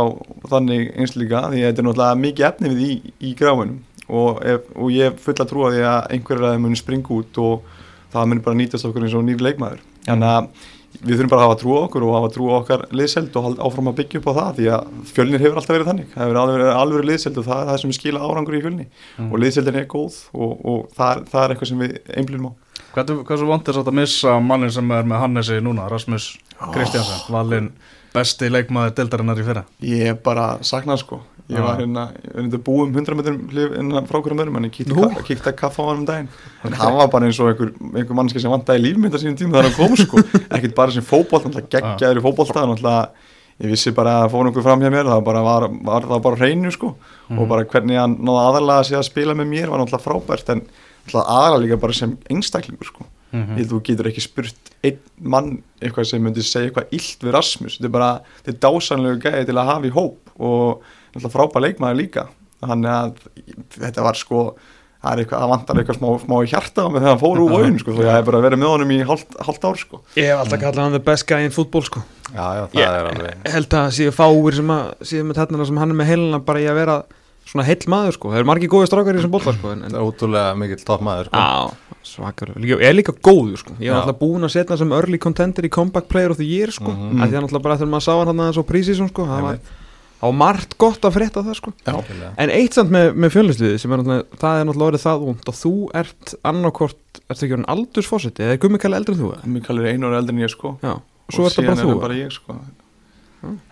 þannig eins líka, því þetta er náttúrulega mikið efni við í, í gráinum. Og, og ég full að trúa því að einhverjar að þeim muni springa út og það muni bara nýtast okkur eins og nýr leikmaður. Þannig að við þurfum bara að hafa trú á okkur og hafa trú á okkar liðseld og áfram að byggja upp á það því að fjölnir hefur alltaf verið þannig. Það hefur alveg, alveg liðseld og það er það sem skila árangur í fjölni. Og liðseldin er góð og, og það, er, það er eitthvað sem við einblýnum á. Hvað, hvað svo vant er satt að missa mannin sem er með Hannesi núna, Rasmus Kristjánsson, valinn besti leikmaður deldarinnar í fyrra? ég er bara saknað sko ég var hérna, ég var hérna búum 100 metrum hlif innan frá hverjum öðrum en ég kíkti, ka kíkti að kaffa á hann um daginn. En hann var bara eins og einhver, einhver mannski sem vantaði lífmynda sínum tíma þegar hann kom sko. Ekkert bara sem fótbolt, náttúrulega geggjaður í náttúrulega, ég vissi bara að fór einhver fram hjá mér, það bara var, var það bara hreinu sko. Og bara hvernig hann náða aðalega að að spila með mér var náttúrulega frábært en aðalega líka bara sem einstaklingur sko. Mhm. ég held að þú getur ekki spurt einn mann eitthvað sem myndi segja eitthvað illt við Rasmus. Þetta er bara, þetta er dásanlegu gæði til að hafa í hóp og náttúrulega frábær leikmaður líka. Þannig að þetta var sko það er eitthvað, það vantar eitthvað smá, smá hjarta á mig þegar hann fór úr vógin sko, að ég hef bara verið með honum í hálft, hálft ár sko. Ég hef alltaf kallað hann the best guy in football sko. Já, já, það Ég er alveg held að séu fáir sem að séu með þarna sem hann er með heilina bara í að vera svona heill maður sko, það eru margir góði strákar í þessum bolta sko en, en Það er ótrúlega mikill toppmaður sko. á, svakar, líka, er líka góður sko. Ég Já. var alltaf búin að setja hann sem early contender í comeback player of the year sko. Mm Mhm. að því að alltaf bara þegar maður sá hann hann aðeins á prísísum sko það var, Það var margt gott að frétta það sko. Algjörlega. En eitt samt með, með fjölnisliði sem er náttúrulega, það er náttúrulega orðið það út að þú ert annarkort, ertu ekki orðin aldursfósiti eða er Gummi Kalli eldri en þú? Mér kallir einu ára eldri en ég sko. Já, og svo og er það bara þú er bara ég sko.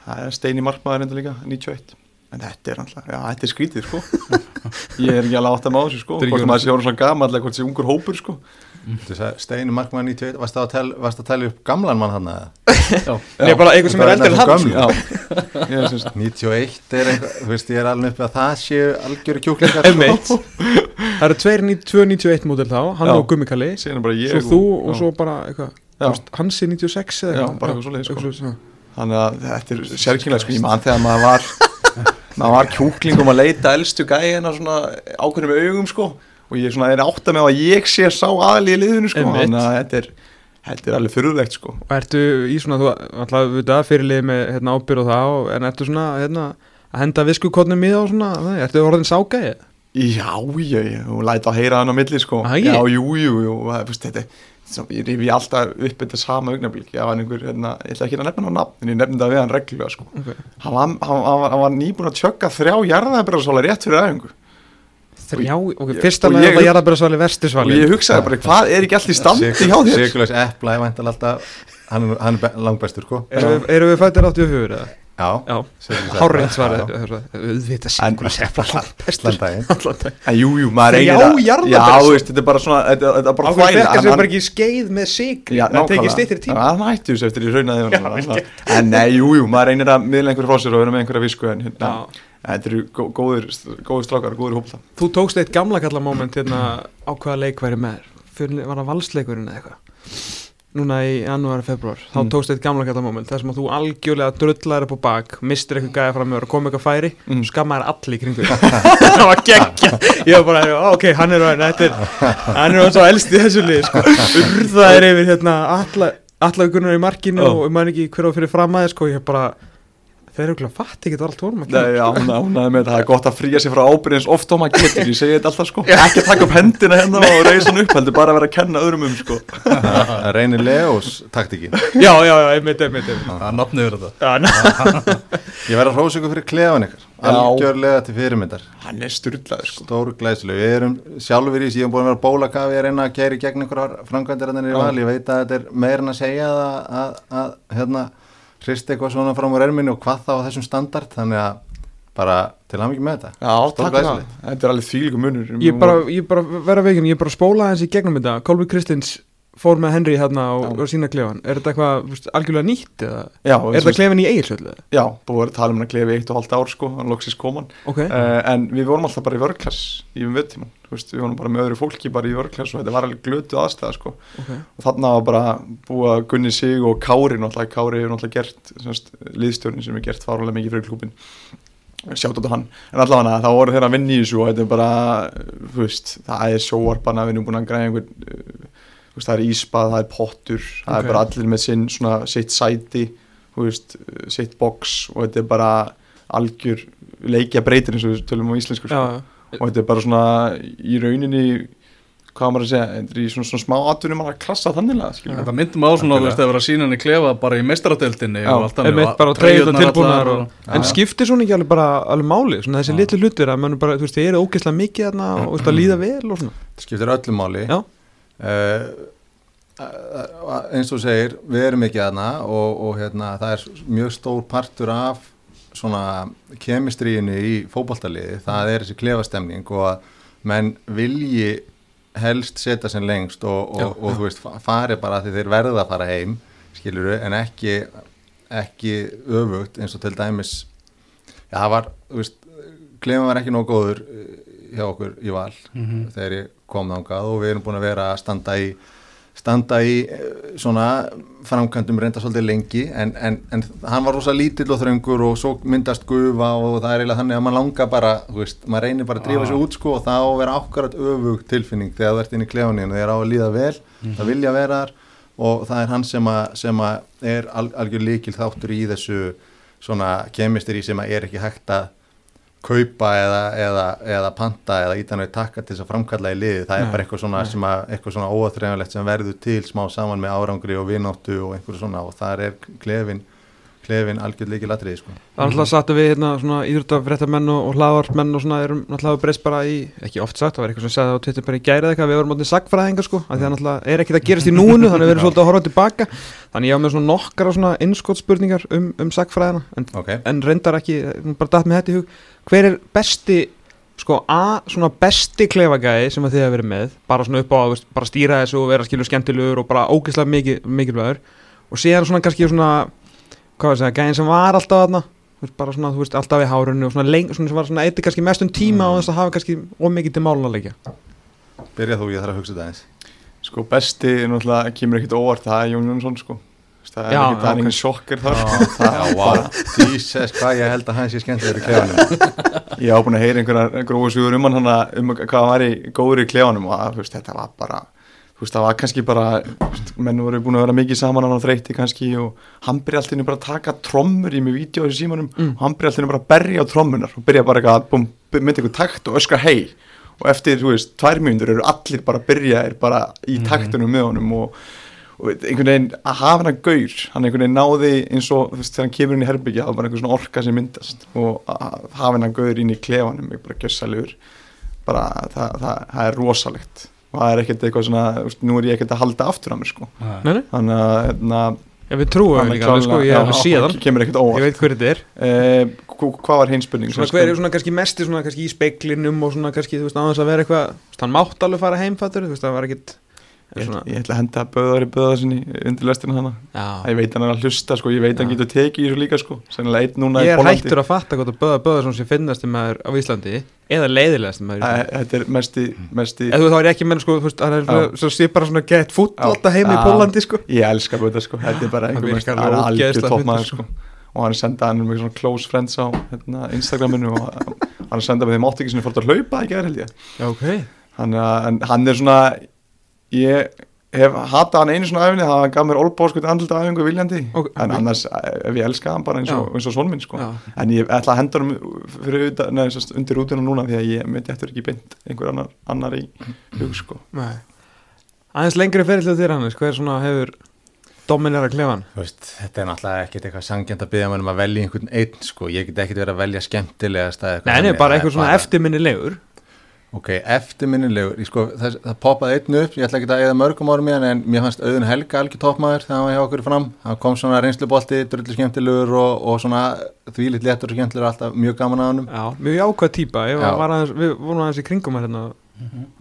Það er steini markmaður enda líka 91 en þetta er alltaf, já þetta er skrítið sko. Ég er ekki alveg átt að má þessu sko. Er hvort maður sé orðin svona gamall eða hvort sé ungur hópur sko Steinu Markmann í tveit Varst það að að tellja upp gamlan mann hann eða? Nei, bara einhver sem er eldri en hann sko. Já. ég er 91 er eitthvað Þú veist ég er alveg upp að það séu algjöru kjúklingar Einmitt. Það eru 291 mótil þá, hann Já. og Gummi Kalli síðan er bara ég Svo þú og já. svo bara eitthvað Já. þú veist, Hansi 96 eða Já, eitthvað. bara eitthvað svoleiðis, sko. já. þannig að þetta er sérkynlega sko ég mann þegar maður var maður var kjúkling og maður leita elstu gæina svona ákveðnum augum sko og ég svona er átt að með að ég sé sá aðli í liðinu sko. Þannig að þetta er, þetta er alveg fyrirlegt sko. Og ertu í svona, þú alltaf við það fyrirlið með hérna, ábyrð og það og- en ertu svona hérna, að henda viskukotnum í þá svona, ertu orðin ságæði? Já, já, já, og læta að heyra hann á milli sko. Ah, ekki? Já, jú, jú, jú, þetta ég rifi alltaf upp þetta sama augnablík ég var einhver, hérna, ég ætla ekki að nefna hann á nafn en ég nefndi það við hann reglulega sko. Ok. hann, hann, hann, hann var nýbúin að tjögga þrjá jarðaðbröðsóla rétt fyrir aðeingu Þrjá, ok, ég- fyrsta ég- að það jarðabæra og verstisvali ég hugsaði bara, hvað er ekki allt í standi hjá þér? Sigurlaus Epla er væntal alltaf hann, er- er langbestur sko. Erum við, erum við fættir 84 eða? Já, Já, Sigurlaus hárrið Já, svarið. já. Auðvitað En- daginn. Allan dag En jú, jú, maður Þrjá reynir að jarðarber- Já, þú veist, þetta er bara svona, þetta, þetta er bara Ákveð að en sér hann- bara ekki skeið með sigri Já, Það tekið stýttir tíma. Já, hann maður og þetta eru gó- góðir, góðir strákar, góðir hópla Þú tókst eitt gamla kalla moment hérna á hvaða leik væri með þér var það valsleikurinn eða eitthvað Núna í janúari, februar Þá Mm. tókst eitt gamla kalla moment þar sem að þú algjörlega drullar upp á bak Mistir eitthvað gæði fram og kom eitthvað færi Mm. Skammaðir allir í kringu þig. Það var geggja Ég var bara, "Ó, ok, hann er er, hann er hann svo elst í þessu lið sko. Urðaðir yfir hérna alla, alla gunnar í markinu Já. og man ekki hver á fyrir framæði sko. Ég bara, þeir eru ekki fatt ekki þetta var allt tónum að Nei, já, hún ánæði með þetta, það er gott að fríja sig frá ábyrðins oft og maður getur, ég segi þetta alltaf sko. Ekki að taka upp hendina hérna og reysa hann upp, heldur bara að vera að kenna öðrum um sko. Það reynir Leós taktíkin Já, já, já, einmitt, einmitt, Það er verið þetta Ég verð að hrósa ykkur fyrir klefan ykkur. Algjörlega til fyrirmyndar. Hann er styrlaður sko. Stór glæslu Við erum sjálfur í síðan búin að vera bólakafi að reyna að kæri gegn einhverjar framkvæmdir en í Já. val Ég veit að þetta er meira en að segja að, að, að hérna hrist eitthvað svona fram úr erminni og hvað þá á þessum standard þannig að bara til hann ekki með þetta. Já, takk fyrir það, þetta er alveg þvílíku munur. Ég bara, ég bara vera veginn, ég bara spóla hans í gegnum þetta. Kolby Kristins fór með Henry hérna og, og sína klefan Er þetta eitthvað algjörlega nýtt eða? Já, Er þetta klefan í eigilsöldu? Já, búið að að tala um hann að klefi eitt og halvt ár sko, hann loksist koman Ok, uh, En við vorum alltaf bara í vörklass í um vöttíman Við vorum bara með öðru fólki bara í vörklass og þetta var alveg glötu aðstæða sko. Ok. Og þarna var bara búið að gunni sig og Kári náttúrulega, Kári hefur náttúrulega gert semst, liðstjórnin sem er gert fárlega mikið fyrir klúbin sjátt á hann. En allavega þá voru þeirra að vinna í þessu og þetta er bara, þú veist, það er sjóarpana við erum búin að græða einhvern veist, það er íspað, það er pottur það Ok. er bara allir með sinn svona sitt sæti, veist sitt box og þetta er bara algjör leikja breytir eins og við tölum á íslensku sko. Og þetta er bara svona í rauninni hvað á maður að segja, þetta er í svona, svona smá atvinnum að klassa þannig skilur Þetta myndum á svona, að vera sína hann í klefa bara í og, En skiptir svona ekki alveg bara alveg máli Svona þessi litlu hlutir að mann bara, þú veist, þið eru ógeðslega mikið þarna og þú veist, að líða vel og svona. Það skiptir öllum máli. Já. Eh, uh, eins og segir við erum ekki aðna og, og hérna, það er mjög stór partur af svona kemistríinu í fótballtaliði, það er þessi klefastemning og að menn vilji helst setja sem lengst og, og, Já, og þú veist, fa- fari bara því þeir verða að fara heim skiluru, en ekki ekki öfugt eins og til dæmis já, það var, þú veist klefan var ekki nóg góður eh, hjá okkur í val Mhm. þegar ég kom þangað og við erum búin að vera að standa í standa í eh, svona framkvæmdum reynda svolítið lengi en, en, en hann var rosa lítill og þröngur og svo myndast gufa og það er eiginlega þannig að maður langar bara, þú veist, maður reynir bara að drífa Ah. sig út sko og þá vera ákvarðat öfug tilfinning þegar þú ert inn í klefuninu, þegar á að líða vel það vilja vera þar og það er hann sem að, sem að er al, algjör líkil þáttur í þessu svona kemistri sem að er ekki hægt að kaupa eða, eða, eða panta eða ítan við takka til þess að framkalla í liði það er Nei, bara eitthvað svona, sem að, eitthvað svona óaþreifanlegt sem verður til smá saman með árangri og vináttu og einhverju svona og þar er klefin klefin algjör líkil atriði sko. Það er alltaf satt að við hérna svona íðrutafréttamenn og, og hlaðvarpmenn og svona erum náttúrulega breyst bara í, ekki oft sagt, það var eitthvað sem sagði á Twitter bara í gærið eitthvað, við vorum áttið sagfræðingar sko, af því að náttúrulega er ekki það gerast í núinu, þannig að við erum svolítið að horfa tilbaka, þannig ég á með svona nokkara svona innskotspurningar um, um sagfræðina, en, okay. en reyndar ekki, bara datt með þetta í hug, hver er besti, sko, a, svona besti klefagæði sem að þið hafa verið með, bara svona upp á, þú veist, bara stýra þessu og vera skilur skemmtilegur og bara ógeðslega mikil, mikilvægur, og síðan svona kannski svona hvað var að segja, gæðin sem var alltaf veist, bara svona, þú veist, alltaf í hárunni og svona, leng, svona sem var svona eitthvað kannski mestum tíma Mm. og þess að hafa kannski ómikið til málun að leggja Byrja þú, ég þarf að hugsa þetta eins Sko besti, náttúrulega, kemur ekkert óvart, það er Jón Jónsson sko. Það er Já, ekki, það er ok. engin sjokkar þar. Já, wow, Jesus, hvað ég held að hann sé skemmtilegur í klefanum. Ég á búin að heyra einhverja gróðu sugur um hann hana, um hvað var í góður í klefanum og að, þú veist, þetta var bara þú veist, það var kannski bara menn voru búin að vera mikið saman á þreyti kannski og hann byrja alltaf bara að taka trommur í mig vídeo í símanum og hann byrja alltaf bara að berja á trommunar og byrja bara eitthvað að búm, myndi eitthvað takt og öskra hei og eftir, þú veist, tvær mínútur eru allir bara að byrja er bara í taktunum með honum og, og einhvern veginn að hafa hann að gaur hann einhvern veginn náði eins og þú veist, þegar hann kemur inn í herbyggja það var bara einhver svona orka sem myndast og að hafa hann að gaur inn í klefanum bara bara það, það, það er rosalegt það er ekkert eitthvað svona, veist, nú er ég ekkert að halda aftur á mér sko. Nei, nei, þannig að hérna, ef við trúum líka alveg sko, ég hef já, hann kemur ekkert Ég óvart. Veit hver þetta er. Eh, hva- hvað var hinn spurning Svona hver er svona kannski mesti svona kannski í speiklinum og svona kannski, þú veist, aðeins að vera eitthvað þú veist, Hann mátt alveg fara heimfattur, þú veist, það var ekkit ég, ég ætla að henda böðar í böða sinni undir lestina hana. Já, ég veit hann er að hlusta sko, ég veit hann getur tekið í þessu líka sko, sennilega einn núna ég í er hættur að fatta hvað það böða böða sem finnast um maður á Íslandi eða leiðilegast um maður í Íslandi. þetta er mesti, mesti Eða þú þá er ég ekki menn sko, er Já. svo sé bara svona gett fútt Já. alltaf heim í Já. Pólandi sko. Ég elska böða sko, þetta er bara einhver mest hann er algjör toppmaður fyndinn, sko. og hann sendað hann með svona close friends á hérna, Instagraminu og hann sendað með þeim átt ekki sinni fórt að hlaupa ég. Já, hann er svona ég hef hatað hann einu svona æfinni það gaf mér olbáskut andlita æfingu viljandi Ok. en annars ef ég elska hann bara eins og, og svon minn sko Já. en ég ætla að henda hann undir útuna núna því að ég myndi eftir ekki beint einhver annar, annar í hug sko Nei. Aðeins lengri ferillið þér Hannes, hver svona hefur dominera klefan? Veist, þetta er náttúrulega ekkert eitthvað sangjant að byggja mann um að velja einhvern einn sko, ég get ekkert verið að velja skemmtilegast eða eitthvað Nei, nei, þannig, bara er eitthvað svona eftirminnilegur Ok, eftirminnilegur, sko, það, það poppaði einn upp, ég ætla ekki að eða mörgum árum í hann en mér fannst auðun Helga algjör toppmaður þegar hann var hjá okkur fram, hann kom svona reynslubolti, drullu skemmtilegur og, og svona þvílitt léttur og skemmtilegur, alltaf mjög gaman að honum. Já, mjög var aðeins, við vorum aðeins í kringum hérna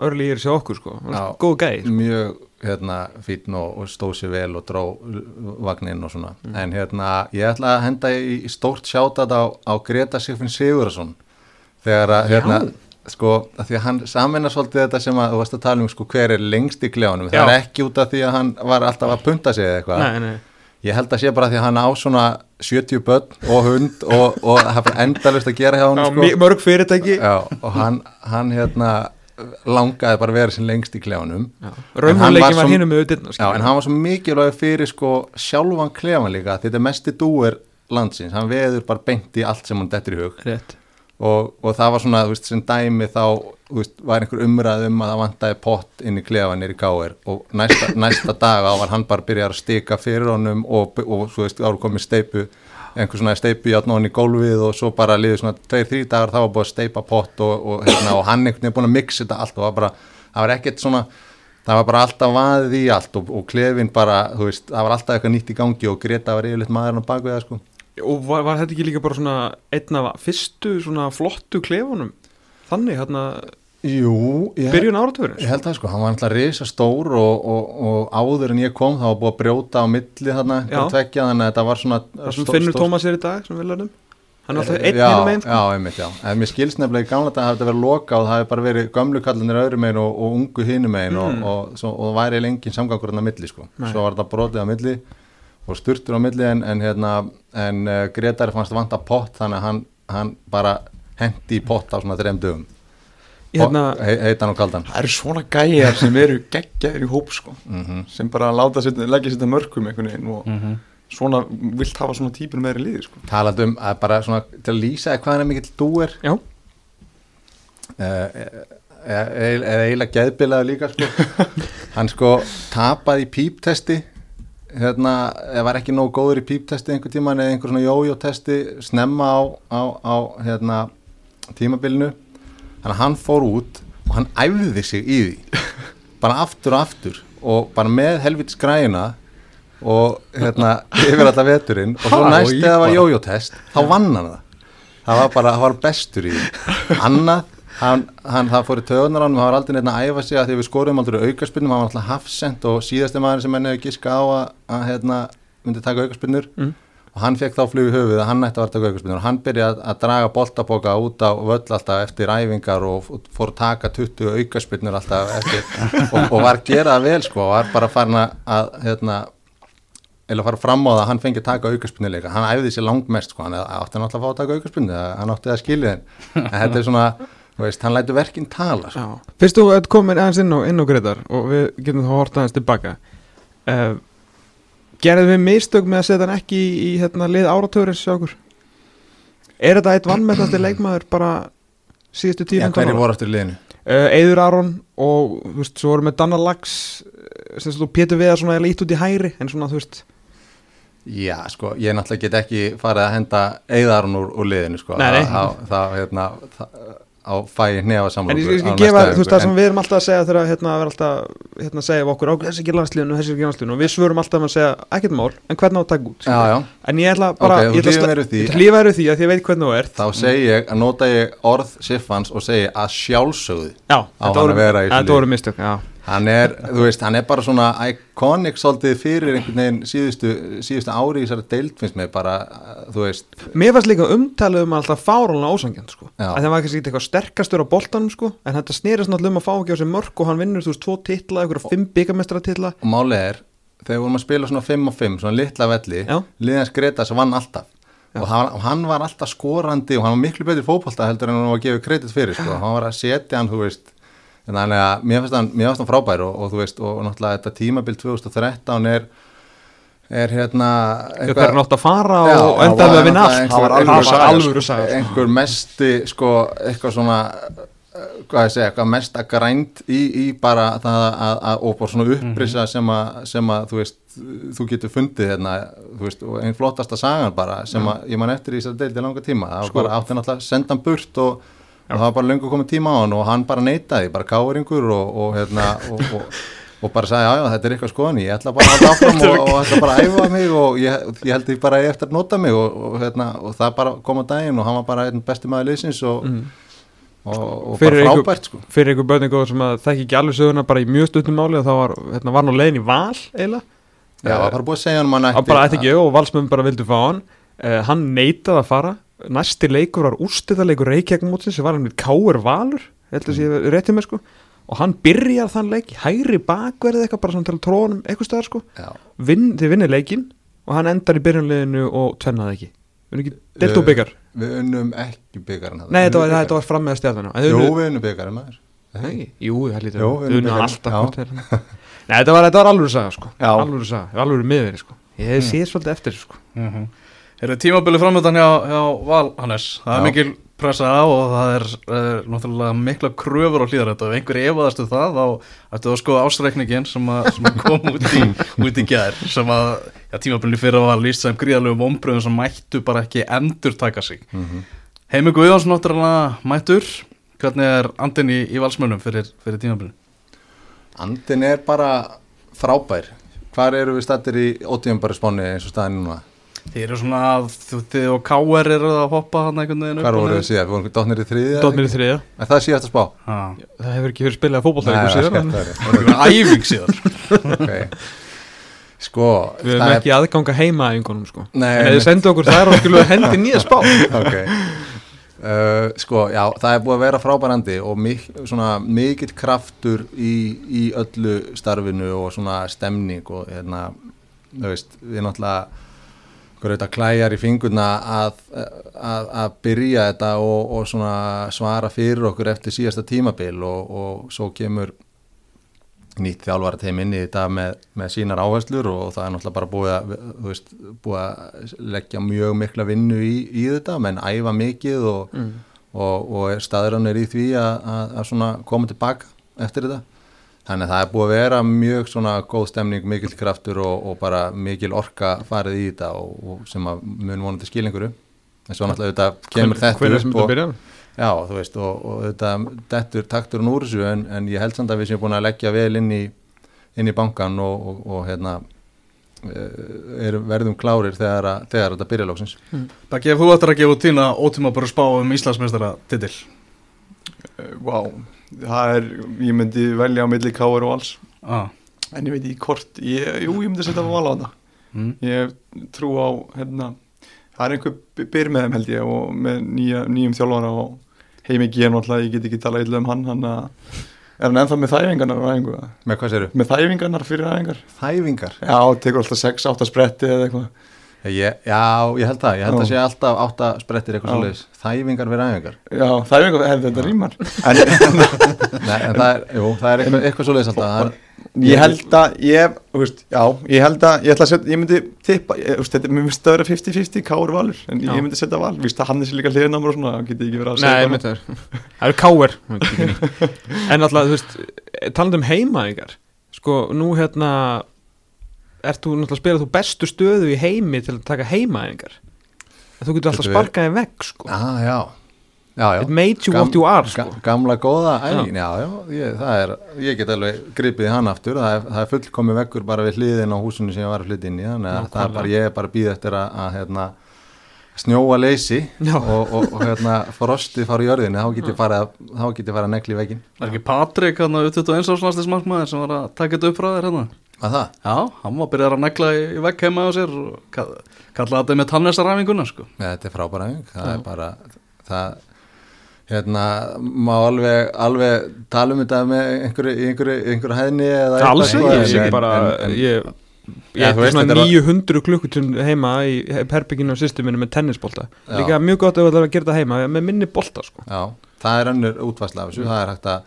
Örli er sér okkur sko. Já. Góð gæði sko. mjög hérna fítn og, og stóð sér vel og dró vagninn og svona. En hérna ég ætla að henda í, í stórt sjátat á, á Greta Sigfinn Sigurðarsson þegar að hérna sko að því að hann samvinna svolítið þetta sem að þú varst að tala um sko hver er lengst í klefanum það er ekki út af því að hann var alltaf að punta sig eða eitthvað. Ég held að sé bara því að hann á svona 70 börn og hund og, og það er endalust að gera hjá hann sko. mörg fyrirtæki. Já, og hann, hann hérna langaði bara að vera sem lengst í En hann var með auðvitað en hann var svo mikilvæg fyrir sko sjálfan klefan líka, þetta er mesti dúer landsins, hann veður bara beint í allt sem hann dettur í hug. Rétt og, og það var svona, þú veist, sem dæmi þá, þú veist, var einhver umræð um að það vantaði pott inn í klefan nýri káir og næsta, næsta dag var hann bara að byrja að stika fyrir honum og, og, svo veist, áru komið steipu einhver svona steipu og hann í gólfið og svo bara liðið svona tveir, þrý dagar þá var búið að steipa pott og, og, hérna, hann einhvern veginn búin að mixa þetta allt og var bara, það var ekkert svona það var bara alltaf vaðið í allt og, og klefin bara, þú veist, það var alltaf eitthvað nýtt í gangi og Greta var yfirleitt maðurinn á bakvið það sko Og var, var þetta ekki líka bara svona einn af fyrstu svona flottu klefunum? Þannig, hérna, Jú, ég, byrjun áratugurins? Ég held það sko, hann var alltaf risa stór og, og, og áður en ég kom þá var búið að brjóta á milli þarna, tvekja, þannig að þetta var svona Það sem stó- finnur stór- Tómas er í dag, sem við lærðum. Hann er alltaf einn já, hinum einn sko. Já, einmitt, já, en mér skilst nefnilega í gamla dag að þetta verið loka og það hefði bara verið gömlu kallanir öðru megin og, og ungu hinum megin Mm. og, og, svo, og það væri lengin samgangur hann þetta og sturtur á milli en, en hérna, en uh, Gretari fannst vanta pott þannig að hann, hann bara hendi í pott á svona þreim dögum. Hérna, he, heitan og kaldan það eru svona gæjar sem eru geggjaðir í hóp sko. Mm sem bara láta setja, leggja sér mörgum einhvern veginn og Mhm. svona vilt hafa svona típur með þeirri liði sko. Talað um að bara svona til að lýsa hvað er mikill dúer. Já, Eh, eða eiginlega geðbilaður líka sko. hann sko tapaði í píptesti hérna, var ekki nógu góður í píptesti einhver tíman eða einhver svona jójótesti snemma á, á, á hérna, tímabilinu þannig að hann fór út og hann æfði sig í því. Bara aftur og aftur og bara með helvitis græna og hérna yfir alltaf veturinn og svo næst þegar það var jójótest þá vann hann það. Það var bara, það var bestur í annað, hann, hann það fór í töðunar hann, hann var aldrei neitt að æfa sig að því við skorum aldrei aukarspinnum, hann var alltaf hafsend og síðasti maður sem henni hefur giska á að, að hérna, myndi taka aukarspinnur Mm. og hann fekk þá flug í höfuð að hann ætti að vera að taka aukarspinnur og hann byrjaði að, að draga boltaboka út á völl alltaf eftir æfingar og fór að taka 20 aukarspinnur alltaf eftir. Og, og var að gera það vel sko og var bara farin að, hérna, eða fara fram á það að hann fengi að taka aukarspunnileika hann æfði sér langmest sko, hann átti náttúrulega að fá að taka aukarspunni hann átti að skilja þeim en þetta er svona, veist, hann lætur verkinn tala sko. Fyrst þú komin aðeins inn á, inn á Gretar og við getum þá hort aðeins tilbaka uh, Gerðum við mistök með að setja hann ekki í, í hérna, lið áratörins hjá okkur? Er þetta eitt vannmennasti leikmaður bara síðustu tíu Já, hverju voru aftur í liðinu? Uh, Eður Aron og þú veist, svo vorum við Danna Lax eh, sem þú Pétur Viðar svona eða ít út í hæri en svona þú veist Já, sko, ég náttúrulega get ekki farið að henda eigðarinn úr, úr liðinu, sko Nei, nei. Það, hérna, það, á fæi hnefa saman En ég skal gefa, þú veist það sem við erum alltaf að segja þegar hérna, við erum alltaf hérna, að segja okkur, þessi ekki landsliðinu, þessi ekki landsliðinu. Og við svörum alltaf með að segja, ekkert mál, en hvernig á að taka út? Já, já, En ég ætla bara, Ok, þú ég ætla að mér við því. að að ég veit hvernig þú ert. Þá segi ég að nota ég orð Siffans og segi að sjálfsögðu Já, á hann að vera í þessu hann er, þú veist, hann er bara svona iconic svolítið fyrir einhvern veginn síðustu, síðustu ári í þessari deild finnst mér bara, þú veist Mér fannst líka umtalið um alltaf fáránlega ósangjant sko. Já. að það var kannski ekki eitthvað sterkastur á boltanum sko. en þetta snerist náttúrulega um að fá ekki á sig mörg og hann vinnur þú veist tvo titla, einhverja fimm byggamestra titla og málið er, þegar vorum að spila svona 5 og 5, svona litla velli liðans Gretas vann alltaf og hann, og hann var alltaf skorandi og hann var miklu betur fótbolta heldur en hann var að gefa kredit fyrir sko. hann var að setja hann, þú veist þannig að mér finnst hann, mér finnst hann frábær og, og þú veist, og náttúrulega þetta tímabil 2013 er er hérna þegar hann átt að fara Já, og það enda var með að vinna náttúrulega allt einhver- Það var einhver sko. saga sko. einhver mesti sko, eitthvað svona hvað ég segja, eitthvað mesta grænt í, í bara það að, að og bara svona upprisa sem, að, sem að þú veist, þú getur fundið hérna, þú veist, og einn flottasta sagan bara sem að ég man eftir í þessari deildi langa tíma það var Sko. bara átti náttúrulega að senda hann burt og, og það var bara löngu komið tíma á hann og hann bara neitaði, bara káringur og, og hérna og, og og bara sagði, já, já, þetta er eitthvað skoðan ég ætla bara að áfram og, ætla bara að æfa mig og ég, ég held ég bara að ég eftir að nota mig og, og, hérna, og það bara kom á daginn og hann var bara einn besti maður liðsins og, og, og Fyrir bara frábært sko. fyrir einhver börningu sem að þekki ekki alveg söguna bara í mjög stutnum máli og þá var, hérna, var nú leiðin í val eiginlega. Já, það var bara búið að segja hann um hann hann bara ætti ekki og valsmenn bara vildu fá hann. Uh, hann neitaði að fara næsti leikur var úrstæðarleikur Reykjavík mótsins sem var hann við Káur Valur heldur að sé réttið með sko. Og hann byrjar þann leik í hægri bakverði eitthvað bara svona til trónum eitthvað staðar sko. Já, Vinn, þið vinnir leikin og hann endar í byrjunleginu og tvennaði ekki. Við erum ekki delt og byggar Við unnum ekki byggarinn nei þetta var, þetta var fram með stjarnan Jú, við unnum Nei, jú, við unnum alltaf Nei, þetta var, var alvöru saga sko. Alvöru miður sko. Ég hef séð svolítið eftir sko. Mhm. Er það tímabili framöndan hjá, hjá Val Hannes? Það er Já. mikil pressa á og það er uh, náttúrulega mikla kröfur á hlýðar þetta og ef einhver efaðastu það þá ættu að skoða ásreikningin sem, að, sem að kom út í, út í gær sem að já, tímabili fyrir var líst sem gríðalögum ombröðum sem mættu bara ekki endur taka sig mm Mhm. Heimi Guðjóns náttúrulega mættur hvernig er andin í, í valsmönnum fyrir, fyrir tímabili? Andin er bara frábær Hvar eru við stættir í ótíðumbari spáni eins og staðin núna? Þið eru svona að þú- þið og K.R. eru að hoppa hann einhvern veginn Hvar og voru við síðan? Við vorum dotnir í þriðja? Dótnir í þriða Er það síðast að spá? Ha. Það hefur ekki verið spilað fótbolta Nei, ykkur það er síðan en skemmt, það er. Það er síðan. Sko, Við hefum það er- ekki aðganga heima að yngunum sko Nei, En ef þið sendu okkur þær og við hendi nýja spá ok uh, sko, já, það er búið að vera frábærandi og mik svona mikill kraftur í, í öllu starfinu og svona stemning og hérna, þú veist, við náttúrulega okkur auðvitað klæjar í fingurna að, að, að byrja þetta og, og svara fyrir okkur eftir síðasta tímabil og, og svo kemur nýtt þjálfara teim inn í þetta með, með sínar áherslur og það er náttúrulega bara búið að, veist, búið að leggja mjög mikla vinnu í, í þetta, menn æfa mikið og, Mm. og, og er í því að, að, að svona koma tilbaka eftir þetta. Þannig að það er búið að vera mjög svona góð stemning, mikil kraftur og, og bara mikil orka farið í þetta og, og sem að mun vonandi skilingur en svo náttúrulega þetta kemur þetta Hvernig sem upp þetta og, byrja? Já, þú veist, og, og þetta dettur takturinn úr þessu en, en ég held samt að við séum búin að leggja vel inn í, inn í bankan og, og, og hérna eh, er, verðum klárir þegar, að, þegar þetta byrja lóksins. Bakki, ef þú ættir að gefa út tína ótíma bara spá um Íslandsmeistara titil Vá, það er, ég myndi velja á milli Káar og alls ah. En ég veit ekki hvort, ég, jú, ég myndi setja val á þetta mm. Ég trú á, hérna, það er einhver by- byr með þeim held ég og með nýja, nýjum þjálfara og heimi G náttúrulega, ég get ekki talað illa um hann, hann að Er hann ennþá með þæfingarnar á æfingu? Með hvað séru? Með þæfingarnar fyrir æfingar? Þæfingar? Já, tekur alltaf 6-8 spretti eða eitthvað Ég, já, ég held það, ég held Já. að sé alltaf átta sprettir eitthvað svoleiðis. Þæfingar fyrir æfingar. Já, þæfingar, hefði þetta rýmar En Nei, en það er, jú, það er eitthvað, eitthvað svoleiðis alltaf. Það ég held að ég, þú veist, já, ég held að ég ætla að setja, ég myndi tippa ég, þú veist, þetta, mér finnst það að vera 50-50 káur valur en Já. ég myndi setja val, víst að hann er sér líka mér og svona, þá get ég ekki verið að Nei, segja mitt það. Er Það eru káir Alltaf, þú hérna náttúrulega að spila þú bestu stöðu í heimi til að taka heimaðingar Þú getur alltaf Getur sparkað í vegg, sko. Ah, já, já, já. It made you Gam- what you are, sko. Ga- Gamla góða já, ég, það er, ég get alveg gripið hann aftur, það er, það er fullkomið vekkur bara við hliðin á húsinu sem ég var að flytja inn í, þannig að það er bara, ég er bara að býða eftir að, að hérna, snjóa leysi og, og, og hérna, frostið fara í jörðinu, þá get ég fara, að negli veginn. Það er ekki Patrik, hann að 21 árslandslismarkmaður sem var að taka þetta upp frá þér hérna Að það? Já, hann var byrjað að negla í, í vegg heima á sér og ka- kallaði þetta með tannesarræfinguna sko. Ja, þetta er frábæra æfing, það er bara, það, hérna, má alveg, alveg tala um þetta með einhverju, einhverju, einhverju hæðni eða Alls eitthvað, ekki, en- ég bara en- en- Ég Ég Já, er þú veist, svona þetta er- 900 klukkutund heima í herbygginu á systeminu með tennisbolta. Já. Líka mjög gott ef þú ætlar að gera þetta heima með minni bolta sko. Já, það er önnur útvarsla af þessu, það er hægt að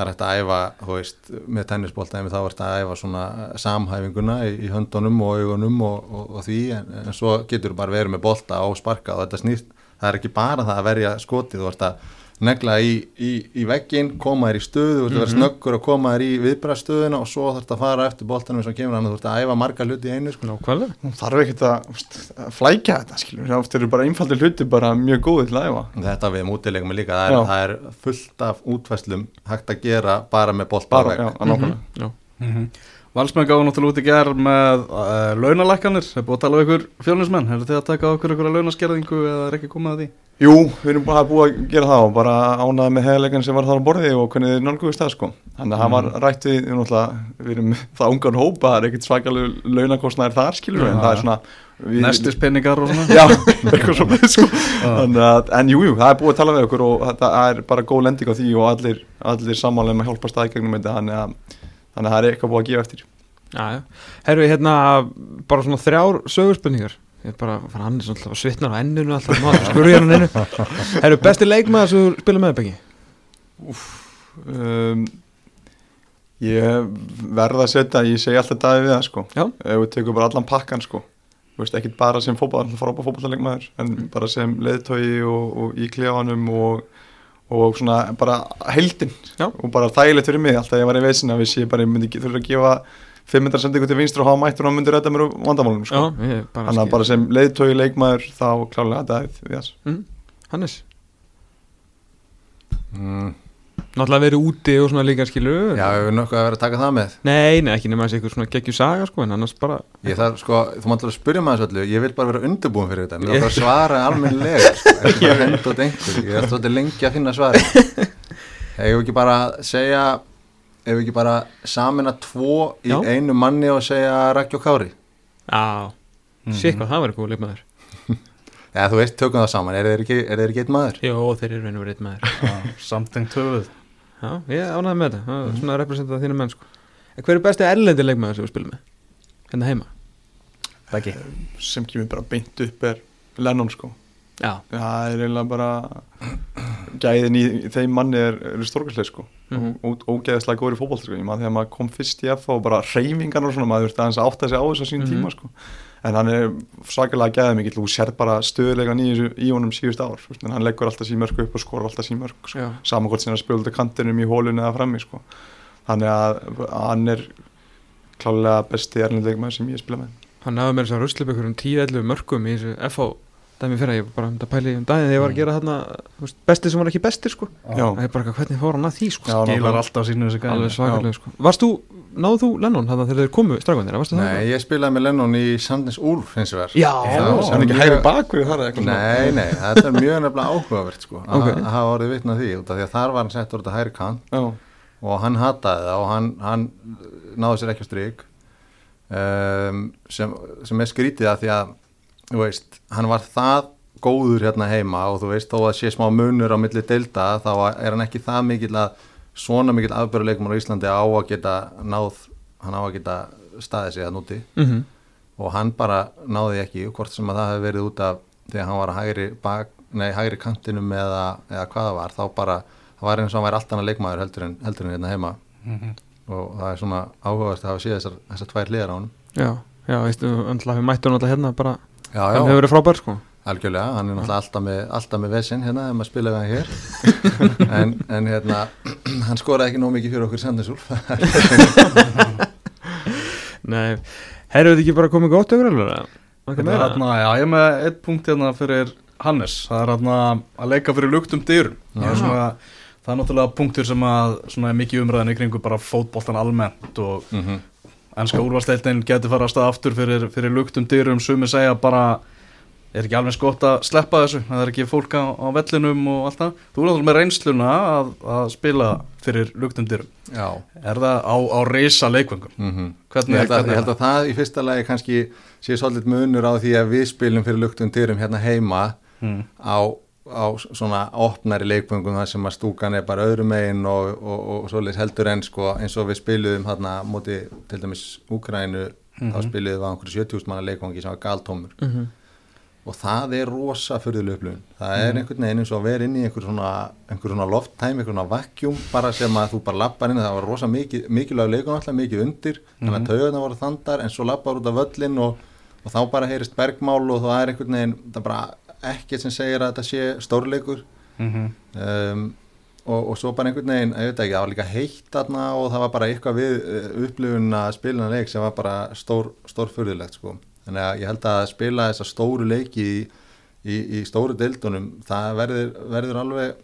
það er hægt að æfa, þú veist, með tennisbolta þá er hægt að æfa svona samhæfinguna í, í höndunum og augunum og, og, og því, en, en svo getur bara verið með bolta og sparka og þetta snýrt það er ekki bara það að verja skotið, þú ert að negla í, í, í veggin, koma þér í stöðu, þú ert að vera snöggur og koma þér í viðbræðstöðuna og svo þarf að fara eftir boltanum sem kemur hann, þú ert að æfa marga hluti í einu, sko. Þarf ekki að, úst, að flækja þetta, skilur, það eru bara einfaldir hluti bara mjög góðið til að æfa. Þetta við mútilegum líka, það er, það er fullt af útfæslum hægt að gera bara með bolta Bara, á vegg. já, nákvæmlega. Já, Valsmenn gáði náttúrulega út í gerð með uh, launalækkanir, er búið að tala um ykkur fjölnismenn, hefur þið að taka okkur ykkur launaskerðingu eða er ekki komið að því? Jú, við erum bara búið að gera það og bara ánaði með heðleikan sem var þar á borði og hvernig þið nálguðist það sko. Þannig að hann var rætt við, við, erum það ungan hópa, það er ekkert svakalegu launakostnæðir þar skilur við, en það er svona við, Nestispenningar og svona? Já, eitthvað svona sko. Að, en jú, jú, það er búið að tala við okkur og það er bara góð lending á því og allir, allir sammálega með að hjálpa staði gegnum þetta þannig að, þannig að það er eitthvað búið að gefa eftir. Já, já. Herru, hérna, bara svona þrjár sögurspurningar Ég er bara, fann hann er svona svitnar á ennunu alltaf, maður skurði hann enninu. Herru, besti leikmaður sem þú spila með Beggi? um, Ég verða að setja, ég segi alltaf dagið við það sko. Já. ef við tökum bara allan pakkan sko. Þú veist, ekkit bara sem fótball, frábæð fótballleikmaður en bara sem leðtói og, og í klefanum og, og svona bara heldin Já. og bara þægilegt fyrir mig alltaf ég var í veisin að við sé bara, ég myndi þurfa að gefa 500 sendingu til vinstur og hafa mættur og hann myndi redda mér úr vandamálunum sko. Ég Þannig að bara sem leðtói leikmaður þá klálega dagið við þess mm, Hannes, Mm, náttúrulega verið úti og svona líka skilur já, við erum nokkuð að vera að taka það með. Nei, nei, ekki nema þessi eitthvað svona geggjur saga sko, en annars bara Ég þarf sko, þú mátt alveg að spyrja maður öllu, ég vil bara vera undirbúin fyrir þetta, mér vil bara svara almennilega, sko, ekki bara hend út einhver, ég er svolítið lengi að finna svari. Ef við ekki bara segja, ef við ekki bara samina tvo í Já. einu manni og segja Rækki og Kári. Já, sé hvað það verið góð leikmaður Já, þú veist, tökum það saman, er þeir ekki, er þeir ekki eitt maður? Jó, þeir eru reynur verið eitt maður Já, Samtengt höfuð Já, ég ánæði með þetta, það er svona að representa þínu menn sko. En hver er besti erlendi leikmaður sem við spilum með? Hérna heima? Beggi sem kemur bara beint upp er Lennon sko Já, það er eiginlega bara gæðin í þeim manni er, er stórkastlega sko Mhm. og ógæðislega góður í fótboll sko. ég maður þegar maður kom fyrst í F og bara reyfingan og svona, maður þurfti aðeins að átta sig á þessu á sín Mhm. tíma sko en hann er svakalega gæðið mikill og sér bara stöðulegan í, í honum síðust ár sko. en hann leggur alltaf sín mörg upp og skor alltaf sín mörg sko. já, saman hvort sem út af kantinum í hólunni eða frammi sko. þannig að hann er klálega besti erlendilegmaður sem ég spila með. Hann náði mér þess að upp ykkur um 10-11 mörgum í þessu FH dæmi fyrir ég var bara um þetta pæli um daginn þegar ég var að gera þarna þú veist, besti sem var ekki bestir sko. Það er bara hvernig fór hann að því sko? Já, Skilar. alltaf sínu þessi gæði sko. Varst þú, náðu þú Lennon þarna þegar þeir komu strafgöndir, varstu það? Nei, ég spilaði með Lennon í Sandnes Úlf hins vegar. Já, Já, hann er ekki hægri bakverði þar eða eitthvað? Nei, nei, þetta er mjög nefnilega áhugavert sko, að Ok. að hafa orðið vitna því, út af því að þar var hann sett úr þetta hæri kant Já. og hann hataði það og hann, hann náði sér ekki á strik um, sem, sem er skrítið að því að veist, hann var það góður hérna heima og þú veist, þó að sé smá munur á milli deilda þá er hann ekki það mikill að svona mikill afbjörðuleikum á Íslandi á að geta náð hann á að geta staðið sig að núti mm og hann bara náði ekki hvort sem að það hefði verið út af þegar hann var að hægri, bak, nei, hægri kantinum eða, eða hvað það var þá bara, það var eins og hann væri allt annað leikmaður heldur en, heldur en hérna heima. Og það er svona áhugast að hafa séð þessar, þessar tvær liðar á hann Já, já, veistu, öndla við mættum náttúrulega hérna bara, Já, hann hefur verið frábær sko Algjörlega, hann er náttúrulega alltaf með, alltaf með vesinn hérna ef maður spila við hann hér. En, en hérna, hann skoraði ekki nóg mikið fyrir okkur Sandnesúlf. Nei, herru þetta ekki bara komið gott auðvitað alveg? Þetta er hérna, já, ég er með eitt punkt hérna fyrir Hannes, það er hérna að leika fyrir luktum dyrum. Það er, Já. svona, það er náttúrulega punktur sem að svona er mikið umræðin í kringu bara fótboltan almennt og mm -hmm. ennska úrvarsleildin getur fara að stað aftur fyrir, fyrir luktum dyrum. Sumi segja bara er ekki alveg skott að sleppa þessu? Það er ekki fólk á, á vellinum og allt það. Þú er náttúrulega með reynsluna að, að spila fyrir luktum dyrum. Já. Er það á, á reysa leikvöngum? Mm Hvernig- ég, held að, hvernig ég held að það? í fyrsta lagi kannski sé svolítið munur á því að við spilum fyrir luktum dyrum hérna heima hmm. á, á svona opnari leikfengum þar sem að stúkan er bara öðrum megin og, og, og svoleiðis heldur en sko eins og við spiluðum hérna móti til dæmis Úkrænu þá spiluðum við á einhverju 70.000 manna leikfangi sem var galtómur. Mm -hmm. Og það er rosa fyrðuleg upplifun. Það er einhvern veginn eins og að vera inn í einhver svona, svona lofttæmi, einhver svona vakkjum bara sem að þú bara lappar inn. Það var rosa mikið, mikilvæg leikun alltaf mikið undir. Þannig að taugarna voru þandar en svo lappar út af völlin og, og þá bara heyrist bergmál og það er einhvern veginn það er bara ekkert sem segir að þetta sé stórleikur. Mm um, og, og svo bara einhvern veginn, ég veit ekki, það var líka heitt þarna og það var bara eitthvað við uh, upplifun að spila en leik sem var bara stór, stór fyrðilegt sko. Þannig að ég held að spila þessa stóru leiki í, í, í stóru deildunum, það verður, verður alveg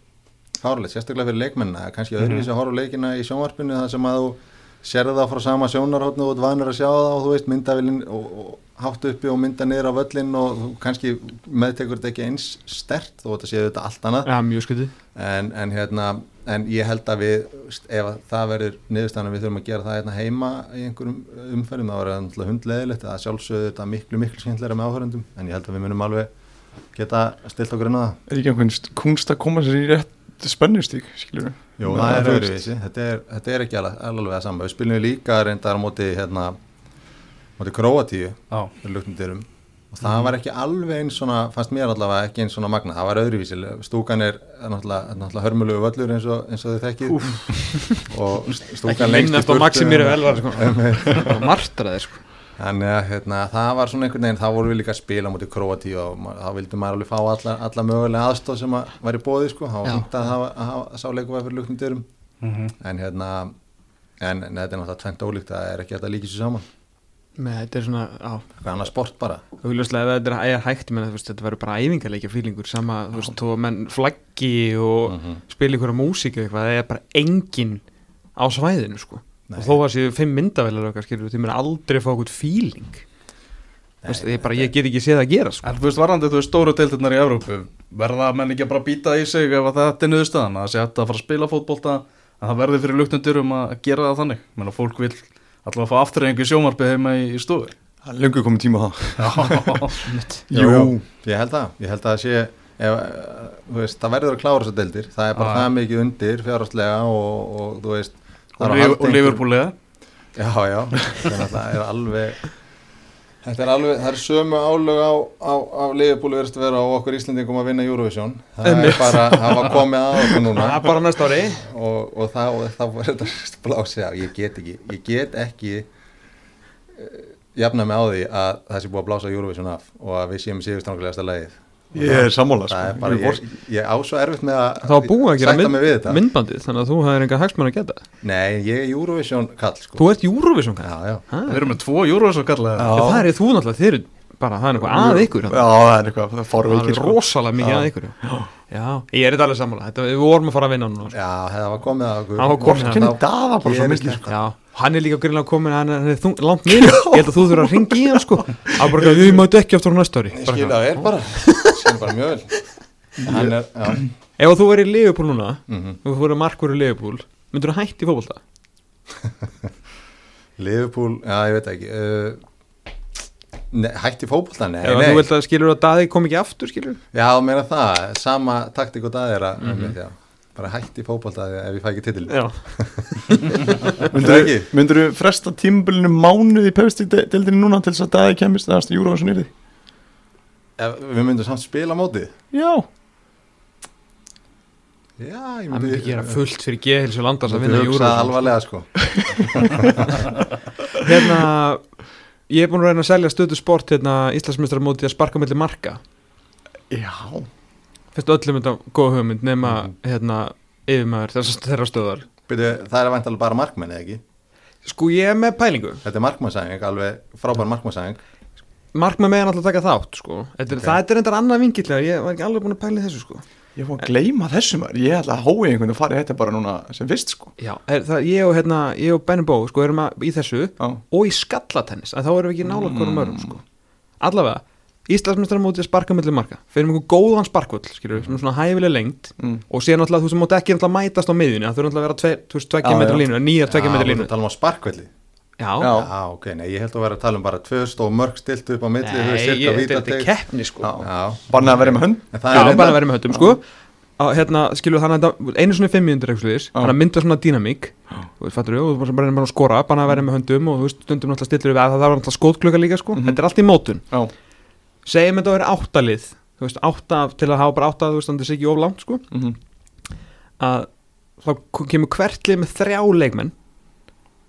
fárlegt, sérstaklega fyrir leikmennina, kannski öðruvísi að horfa leikina í sjónvarpinu þar sem að þú sérði það frá sama sjónarhóttinu og þú ert vanur að sjá það og þú veist myndavilin og, og hátt uppi og mynda niður á völlin og kannski meðtekur þetta ekki eins stert þó þetta séu þetta allt annað. Já, mjög skytið en, en hérna en ég held að við, ef að það verður niðurstæðan við þurfum að gera það hérna heima í einhverjum umferðum, það verður hundleðilegt það sjálfsögðu þetta miklu miklu skemmtilega með áhörundum, en ég held að við munum alveg geta stilt okkur inn á það. Er ekki einhvern kunst að koma sér í rétt spennustík, skilur við? Jú, Með það að er öðruvísi, þetta er, þetta er ekki alveg, alveg að sama. Við spilum líka reyndar á móti hérna, luktum dyrum. Og það var ekki alveg eins svona, fannst mér allavega ekki eins svona magna, það var öðruvísi. Stúkan er náttúrulega, náttúrulega hörmulegu völlur eins og, eins og þið þekkið. Og stúkan lengst í burtu. Sko. Martraði sko. Þannig að hérna, það var svona einhvern veginn þá vorum við líka að spila mútið Króatíu og þá vildi maður alveg fá alla, alla mögulega aðstóð sem að var í bóði sko, þá fint að hafa, að hafa sá leikum fyrir luktum dyrum. Mhm. en hérna en, en þetta er náttúrulega tvent ólíkt það er ekki að líka sér saman Með þetta er svona, á. Eitthvað annað sport bara. Augljóslega ef þetta er hægt, menn, veist, þetta verður bara æfingarleikja fílingur sama, þú veist, þú menn flaggi og Mhm. spila ykkur á músík eða eitthvað, það er bara engin á svæðinu, sko. Nei. og þó að séu fimm myndavelar okkar, skilur, þið mér aldrei fá okkur fíling veist, ég, bara, ég get ekki séð að gera, sko. En þú veist, varandi, þú veist, stóru deildirnar í Evrópu verða menn ekki að bara býta í sig ef að þetta er niðurstaðan, að það sé hægt að fara að spila fótbolta að það verði fyrir luktundur um að gera það þannig? Menn að fólk vil allavega fá afturrengu í sjómarpið heima í, í stofu. Löngu komið tíma á það. Jú, ég held það, ég held að það sé ef, þú veist, það verður að klára þessar deildir. Það er bara Já. það mikið undir fjárhastlega og, og þú veist það og, er að og einhver- Liverpoolega Já, já, þannig að það er alveg Þetta er alveg, það er sömu álög á, á, á Liverpool verðist að vera á okkur Íslandingum að vinna Eurovision. Það er bara, það var komið að okkur núna. Það er bara næsta ári. Og, og það, og það var þetta blásið á, ég get ekki ég get ekki uh, jafna mig á því að það sé búið að blása Eurovision af og að við séum sigurstrangulegasta lagið Ég er sammála, það er sko bara, Ég ég, á svo erfitt með að var búið að gera þetta myndbandið, þannig að þú hafðir enga hagsmenn að geta Nei, ég er Eurovision kall sko. Þú ert Eurovision, hvað? Já, já, Ha? Við erum með tvo Eurovision Já. Það er þú náttúrulega, þeir eru bara, það er eitthvað að ykkur Já, það er eitthvað, það er Það er sko. rosalega mikið að ykkur Já, Já, ég er þetta alveg sammála. Þetta, Við vorum að fara að vinna núna sko. já, það var komið að okkur. Það var komið að- Kenni daða bara svo mikið sko. Já, hann er líka greinlega komin hann er, hann er þung, langt niður, ég held að þú þurfa að ringa í hann sko, að bara, ég mæti ekki aftur á næsta ári. Ég Bara skil eitthvað. að er bara Skil bara mjög vel. Hann er, já. Ef að þú verið í Liverpool núna mm og þú verið markur í Liverpool myndur þú hætti í fótbolta? Liverpool, já ég veit ekki. Uh, Hætti fótbolta, nei, nei þú vilt að skilur að Daði kom ekki aftur skilur Já, meina það, sama taktik og það er að mm -hmm. bara hætti fótbolta ef ég fæ ekki titil Já, Myndur þú fresta tímabilinu mánuð í pefstíldinu núna til þess að dagi kemist eða Júróvarsson yrði? Ef við myndum samt spila á mótið? Já, Já, ég það myndi gera fullt fyrir G-hilsu landars að vinna Myndi hugsa Júrósson alvarlega sko. Hérna, ég er búin að reyna að selja stöðu sport hérna Íslandsmestrar móti að sparka mellir marka. Já. Fyrst öllum þetta góð hugmynd nema hérna yfirmaður þessar þeirra stöðar Byrju, Það er vantalega bara markmenn eða ekki? Sko ég er með pælingu. Þetta er markmannsæðing, alveg frábær markmannsæðing. Markmað meðan alltaf taka þátt sko. Þetta, er- Ok. Það er endar annað vingilega, ég var ekki alveg búin að pæla í þessu sko Ég fór að gleyma þessu maður. Ég ætla að hóa einhvern og fara í þetta bara núna sem fyrst sko. Já, er, það, ég og hérna, og Benny Bó sko erum að, í þessu Já, og í skallatennis að þá erum við ekki nála hverjum örum sko. Allavega, Íslandsmestrar móti að sparka mellir marka. Fyrir einhver góðan sparkvöld, sem er svona hæfileg lengt mm. og síðan náttúrulega þú sem mátt ekki náttúrulega mætast á miðjunni það þurfa náttúrulega að vera tve, þú veist, Já, tvekja metri já. línu nýjar tvekja metri línu tala um á sparkvelli já, Já. Já, ok, nei, ég held að vera að tala um bara tvö stóð mörg stilt upp á milli nei, cirka ég, þetta er- er keppni sko. Bannað að vera með hönd. En það já, er reyndar- að vera með höndum sko. Að, hérna, skilur þannig að þetta- einu svona fimm mínútur eitthvað Já. þannig að mynda svona dýnamík. Þú veist, fattur við, og þú bara reynir bara að skora bara að vera með höndum og þú veist, stundum náttúrulega stillir við að það var náttúrulega skótklöka líka sko, Mhm. þetta er allt í mótun. Já, segjum þetta að vera áttalið þú veist, átta til að hafa bara átta þú veist, þannig að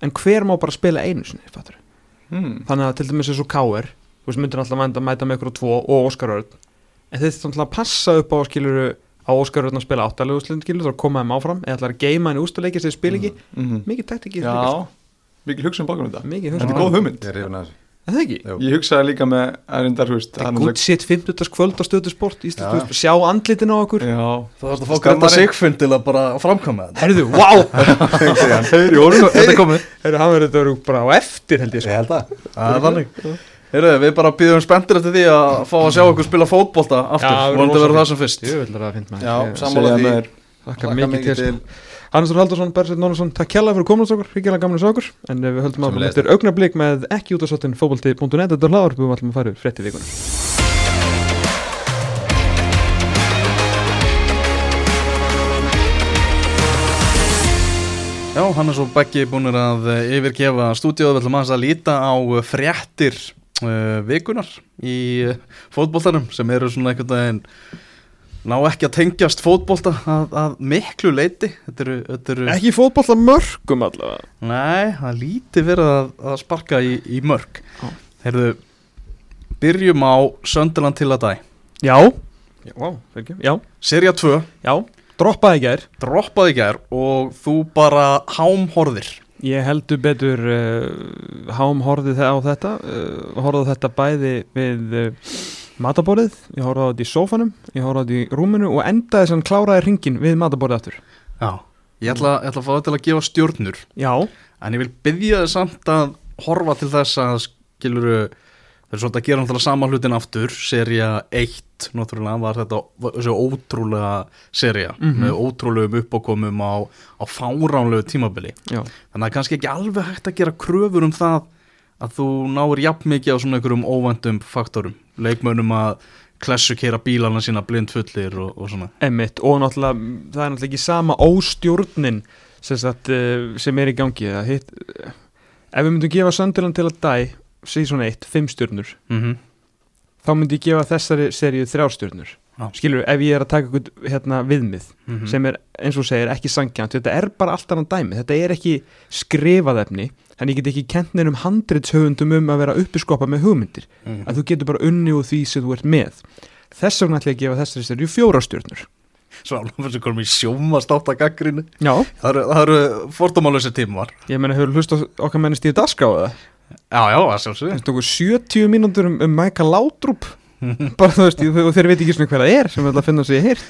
en hver má bara spila einu sinni fattur mm. þannig að til dæmis eins og K.R. þú veist, myndir alltaf mæta, mæta með ykkur og tvo og Óskar Örn. En þeir þurfum alltaf að passa upp á skiluru á Óskar Örn að spila áttalegu úrslitin skilur þá koma þeim áfram. Eða ætlar að geima henni úrstuleiki sem spila ekki? Mm. mikið taktik í þessu Já, líka, sko. mikil hugsun bakum þetta. Mikið Þetta er góð hugmynd Ég er það ekki? Jú. Ég hugsaði líka með erindar, þú veist Það er gútt sitt 50. kvöld á stöðu sport. Íslands, sjá andlitin á okkur. Já, Það varst að fá. Greta Sigfund til að bara framkvæma þetta. Herðu, wow heyri orðum Þetta er komið. herðu, hann verður þetta verður bara á eftir held ég sko. Ég held að. Það er þannig. Heyrðu, við bara býðum spenntir eftir því að fá að sjá okkur spila fótbolta aftur, vonandi verður það sem fyrst. Ég vil að finna Hannes Þór Haldursson, Bersveit Nónusson, takk kjalla fyrir komin okkur, hrigilega gaman að sjá okkur en eh, við höldum áfram eftir augnablík með ekki út af sottin fókbalti.net þetta er hlaðar, við ætlum að fara frétti vikuna Já, hann er svo beggi búinir að eh, yfirgefa stúdíóð, við ætlum aðeins að líta á eh, fréttir uh, vikunar í fótboltanum sem eru svona einhvern veginn ná ekki að tengjast fótbolta að, að miklu leiti þetta eru, þetta eru Ekki fótballa mörgum allavega. Nei, það líti verið að, að sparka í, í mörg. Já. Heyrðu, byrjum á Sönderland til að dæ. Já, já, ekki, já, Serja 2, já, droppaði gær. Droppaði gær og þú bara hámhorðir. Ég heldur betur uh, hám horfið á þetta uh, horfið á þetta bæði við uh, mataborðið, ég horfið á þetta í sófanum ég horfið á þetta í rúminu og endaði sem kláraði ringin við mataborðið aftur. Já Ég ætla, ég ætla að fá það til að gefa stjórnur. Já, En ég vil byggja þið samt að horfa til þess að skiluru Það er svolítið að gera náttúrulega sama hlutin aftur Serja 1 náttúrulega var þetta var þessi ótrúlega serja Mhm. með ótrúlegum uppákomum á, á fáránlegu tímabili. Já, Þannig að kannski ekki alveg hægt að gera kröfur um það að þú náir jafn mikið á svona einhverjum óvæntum faktorum. Leikmönnum að klessu keira bílana sína blindfullir og, og svona. Emmitt og náttúrulega mm, það er náttúrulega ekki sama óstjórnin sem, sagt, uh, sem er í gangi. Hitt, uh, ef við myndum gefa Söndiland til að dæ season 1, 5 stjórnur mm -hmm. þá myndi ég gefa þessari seríu 3 stjórnur Já. skilur, ef ég er að taka hérna, viðmið Mhm. sem er eins og segir ekki sangjant þetta er bara allt annan dæmi, þetta er ekki skrifað efni, þannig ég get ekki kent neinum handritshöfundum um að vera uppiskopa með hugmyndir, Mhm. að þú getur bara unni úr því sem þú ert með. Þess vegna ætla ég að gefa þessari seríu fjóra stjórnur Svo alveg fyrir komum í sjómast átt að gaggrinni Já, Það eru, fordómálusi tímar. Ég meina, hefur hlust okkar menni stíðu dagskrá eða? Já, já, það sjálfsög Það tóku 70 mínútur um, um Michael Laudrup bara þú veist, og þeir veit ekki svona hver það er sem við ætla að finna sér hýrt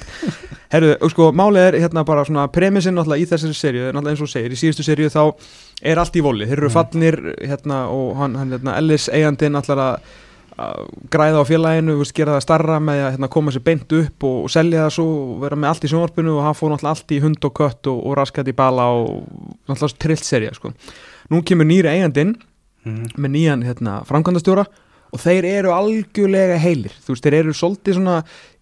Herru, og sko, málið er hérna bara svona premissin náttúrulega í þessari seríu, náttúrulega eins og segir í síðustu seríu þá er allt í voli, þeir eru fallnir hérna og hann, hérna, Ellis eigandinn allar að græða á félaginu, veist, gera það starra með að hérna, koma sér beint upp og, og selja það svo og vera með allt í sjónvarpinu og hann fór náttúrulega allt í hund og kött og, og raskat í bala og náttúrulega trillt serja sko. Nú kemur nýri eigandinn Mhm. með nýjan hérna, framkvæmdastjóra og þeir eru algjörlega heilir. Þú veist, þeir eru svolítið svona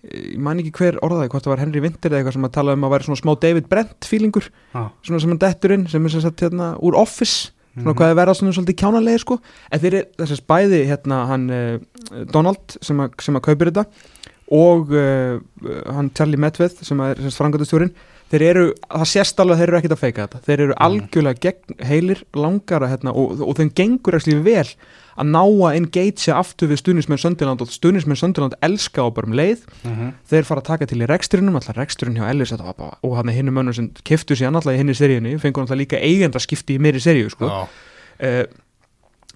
ég man ekki hver orðaði, hvort það var Henry Winter eða eitthvað sem að tala um að væri svona smá David Brent feelingur, Já. svona sem hann dettur inn sem er sem sagt hérna úr Office. Svona Mhm. hvað er verða svona svolítið kjánalegi sko. En þeir eru þessast bæði hérna hann uh, Donald sem að, sem að kaupir þetta og uh, hann Charlie Medveð sem að er frangatastjórin þeir eru, það sést alveg að þeir eru ekkert að feika þetta. Þeir eru algjörlega gegn heilir langara hérna, og, og þeim gengur ekki vel að ná að engagea aftur við stuðnismenn Söndiland og stuðnismenn Söndiland elska á bara um leið Mhm. þeir fara að taka til í reksturinnum alltaf reksturinn hjá Ellis bara, og hann er hinnum mönnum sem keftu sér alltaf í hinni seríunni fengur alltaf líka eigenda skipti í meiri seríu sko. Uh,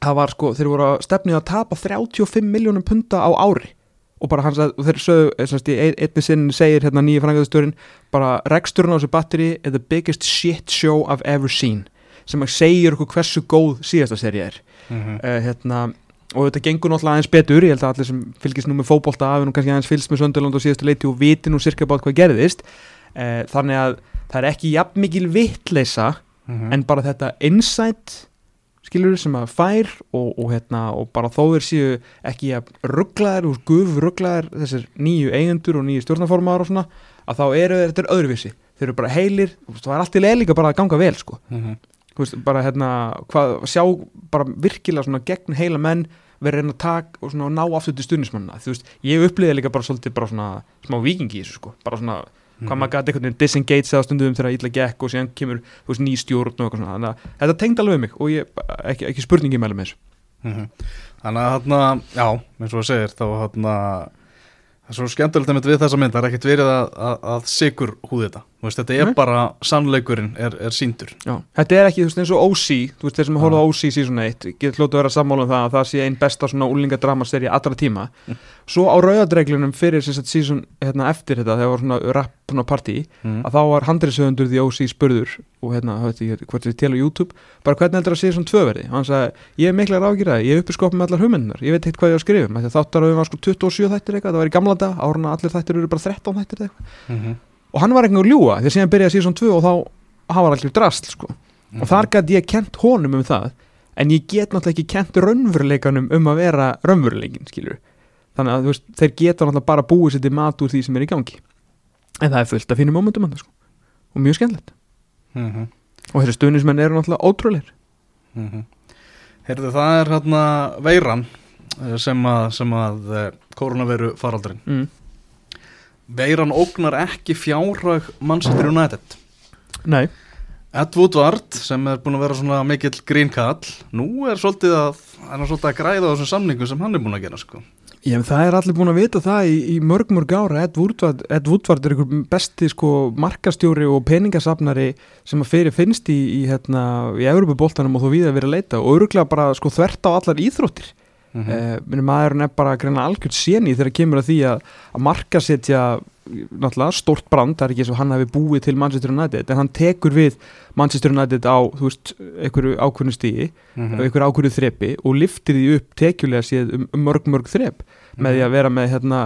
það var sko, þeir voru að stefni að tapa 35 miljónum punta á ári og bara hans að, og þeir sögðu, eh, sem sagt, í ein- einni sinn segir hérna nýja frangaðastörin bara reksturinn á þessu batteri er the biggest shit show I've ever seen sem að segir okkur hversu góð síðasta seríu er Mhm. uh, hérna, og þetta gengur náttúrulega aðeins betur ég held að allir sem fylgist nú með fótbolta af nú kannski aðeins fylgst með Sönderland og síðustu leiti og viti nú sirka bát hvað gerðist uh, þannig að það er ekki jafn mikil vittleisa Mhm. en bara þetta insight skilur sem að fær og, og, hérna, og bara þó þeir séu ekki að rugglaðir og guf rugglaðir þessir nýju eigendur og nýju stjórnaformaður og svona að þá eru þetta er öðruvísi þeir eru bara heilir, og það er allt í leið líka bara að ganga vel sko Mhm. Þú veist, bara hérna, hvað, sjá bara virkilega svona gegn heila menn verið reyna að taka og svona ná aftur til stuðnismannina, þú veist, ég upplýði líka bara svolítið bara svona smá vikingi í þessu sko. Bara svona, hvað maður gæti einhvern veginn disengage það á stundum þegar illa gekk og síðan kemur þú veist, ný stjórn og eitthvað svona, þannig að þetta tengd alveg við mig og ég, ekki, ekki spurningi meðlega með þessu. Mhm. Þannig að hérna, já, eins og þú segir þá hérna það er svo skemmtilegt við þessa mynd, það er ekkert verið að, að, að sigur húði þetta, þú veist, þetta er Nei. bara sannleikurinn er, er síndur Já, þetta er ekki, þú veist, eins og OC þú veist, þeir sem á OC season 1 getur hljótu að vera sammála um það að það sé einn besta svona úlingadramaseri allra tíma. Svo á rauðadreglunum fyrir season hérna, eftir þetta, þegar var svona rap partí, mm. að þá var handriðsöfundur því OC spurður og hérna, hvað hvort þið til á YouTube. Bara hvernig heldur að season 2 verði og hann sagði, ég er mikla rákýraði, ég er uppi skopið með allar hugmyndunar ég veit ekkert hvað ég á að skrifum, Af því að þáttar að við var sko 27 þættir eitthvað, það var í gamla dag áruna allir þættir eru bara 13 þættir eitthvað. Mm og hann var eitthvað að ljúga, því að síðan byrjaði season 2 og þá, hann var allir drast sko. Og þar gæti ég kent honum um það en ég get náttúrulega ekki kent raunveruleikanum um að að er það er að sko. og mjög skemmtilegt -hmm. og þessi stuðnismenn eru náttúrulega ótrúleir Mm -hmm. Heyrðu, það er hérna veiran eh, sem að, sem að eh, koronaviru faraldurinn mm. Veiran ógnar ekki fjárhag Manchester United Nei, Ed Woodward sem er búin að vera svona mikill grínkall nú er svolítið að, er svolítið að græða á þessum samningum sem hann er búin að gera sko. Ég, það er allir búin að vita það í, í mörg mörg ára Ed Woodward, Ed Woodward er einhver besti sko, markastjóri og peningasafnari sem að fyrir finnst í, í, hérna, í Európa-boltanum og þó við að vera að leita og öruglega bara sko, þvert á allar íþróttir mm mm. uh, maðurinn er bara að greina algjörð séni þegar kemur að því að, að markasetja náttúrulega stórt brand það er ekki eins og hann hafi búið til Manchester United en hann tekur við Manchester United á þú veist, einhverju ákvörnu stígi Mhm. og einhverju ákvörnu þrepi og liftir því upp tekjulega séð um, um mörg mörg þrep með því að vera með hérna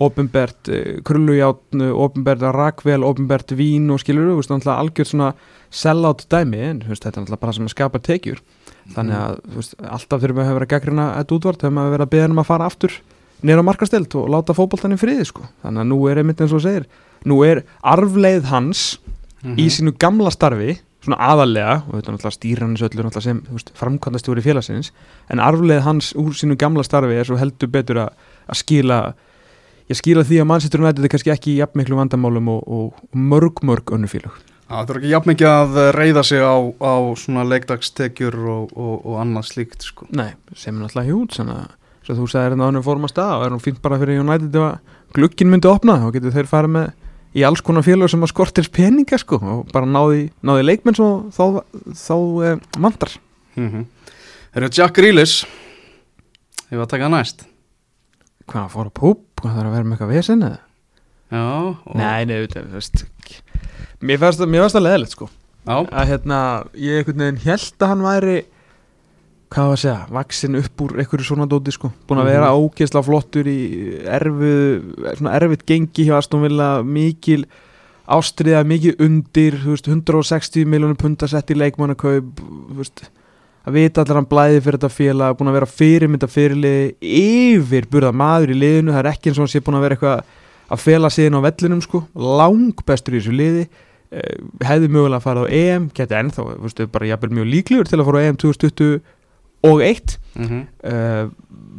ofinbert uh, krullujátn ofinbert rakvel, ofinbert vín og skilur þú veist, náttúrulega algjörð svona sell-out dæmi en veist, þetta er náttúrulega bara sem að skapa tekjur. Þannig að þú veist, alltaf þurfum við að vera að gaggrina þetta útvart þegar maður verið að beða um að fara aftur nýra markastelt og láta fótboltan í friði sko. þannig að nú er einmitt eins og segir nú er arfleið hans Mhm. í sínu gamla starfi svona aðalega, og þetta er náttúrulega stýra hans öllu náttúrulega sem þú veist, framkvæmdastjóri félagsins en arfleið hans úr sínu gamla starfi er svo heldur betur að, að skila ég skila því að Manchester United er kannski ekki jafn miklu vandamálum og, og, og mörg mörg önnu félög Það þurfa ekki jafn mikið að reyða sig á, á svona leikdagstekjur og, og, og annað slíkt sko. Nei, sem er náttúrulega hjút sem þú sagðir hérna ánum fórum að stað og er nú fínt bara fyrir United ef að glukkin myndi opna og getur þeir farið með í alls konar félög sem að skortir peninga sko og bara náði, náði leikmenn svo þá, þá eh, mandar mm -hmm. Eru Jack Grealish var að taka næst Hvað, að púp? Hvað þarf að vera með eitthvað vesen eða? Já, og, Nei, nei, þú veist mér fannst það leðilegt sko já. að hérna, ég einhvern veginn held að hann væri hvað var að segja, vaksin upp úr einhverju svona dóti sko, búin að vera Mhm. ógeðsla flottur í erfið svona erfitt gengi hjá Aston Villa mikil ástriða, mikið undir veist, 160 miljónum punta sett í leikmannakaup að vita allir hann blæði fyrir þetta félag búin að vera fyrirmynda fyrirliði yfir burða maður í liðinu, það er ekki eins og hann sé búin að vera eitthvað að fela inn á vellinum sko, lang bestur í þessu liði eh, hefði mögulega að fara á EM geti ennþá, veist, bara EM 2021 mm -hmm. uh,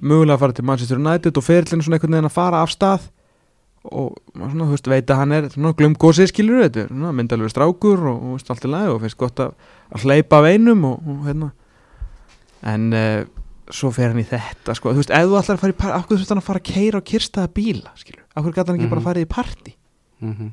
mögulega að fara til Manchester United og ferillin svona einhvern veginn að fara af stað og svona, þú veist, veit að hann er svona glum gósið skilur þetta, svona, myndalur strákur og, og allt í lagi og finnst gott að, að hleypa af einum og, og hérna en uh, svo fer hann í þetta sko, þú veist, ef þú ætlar að fara í par af hverju þú veist hann að fara að keira og kirstaða bíla skilur, af hverju gæti hann ekki bara Mhm. að fara í partí Mhm.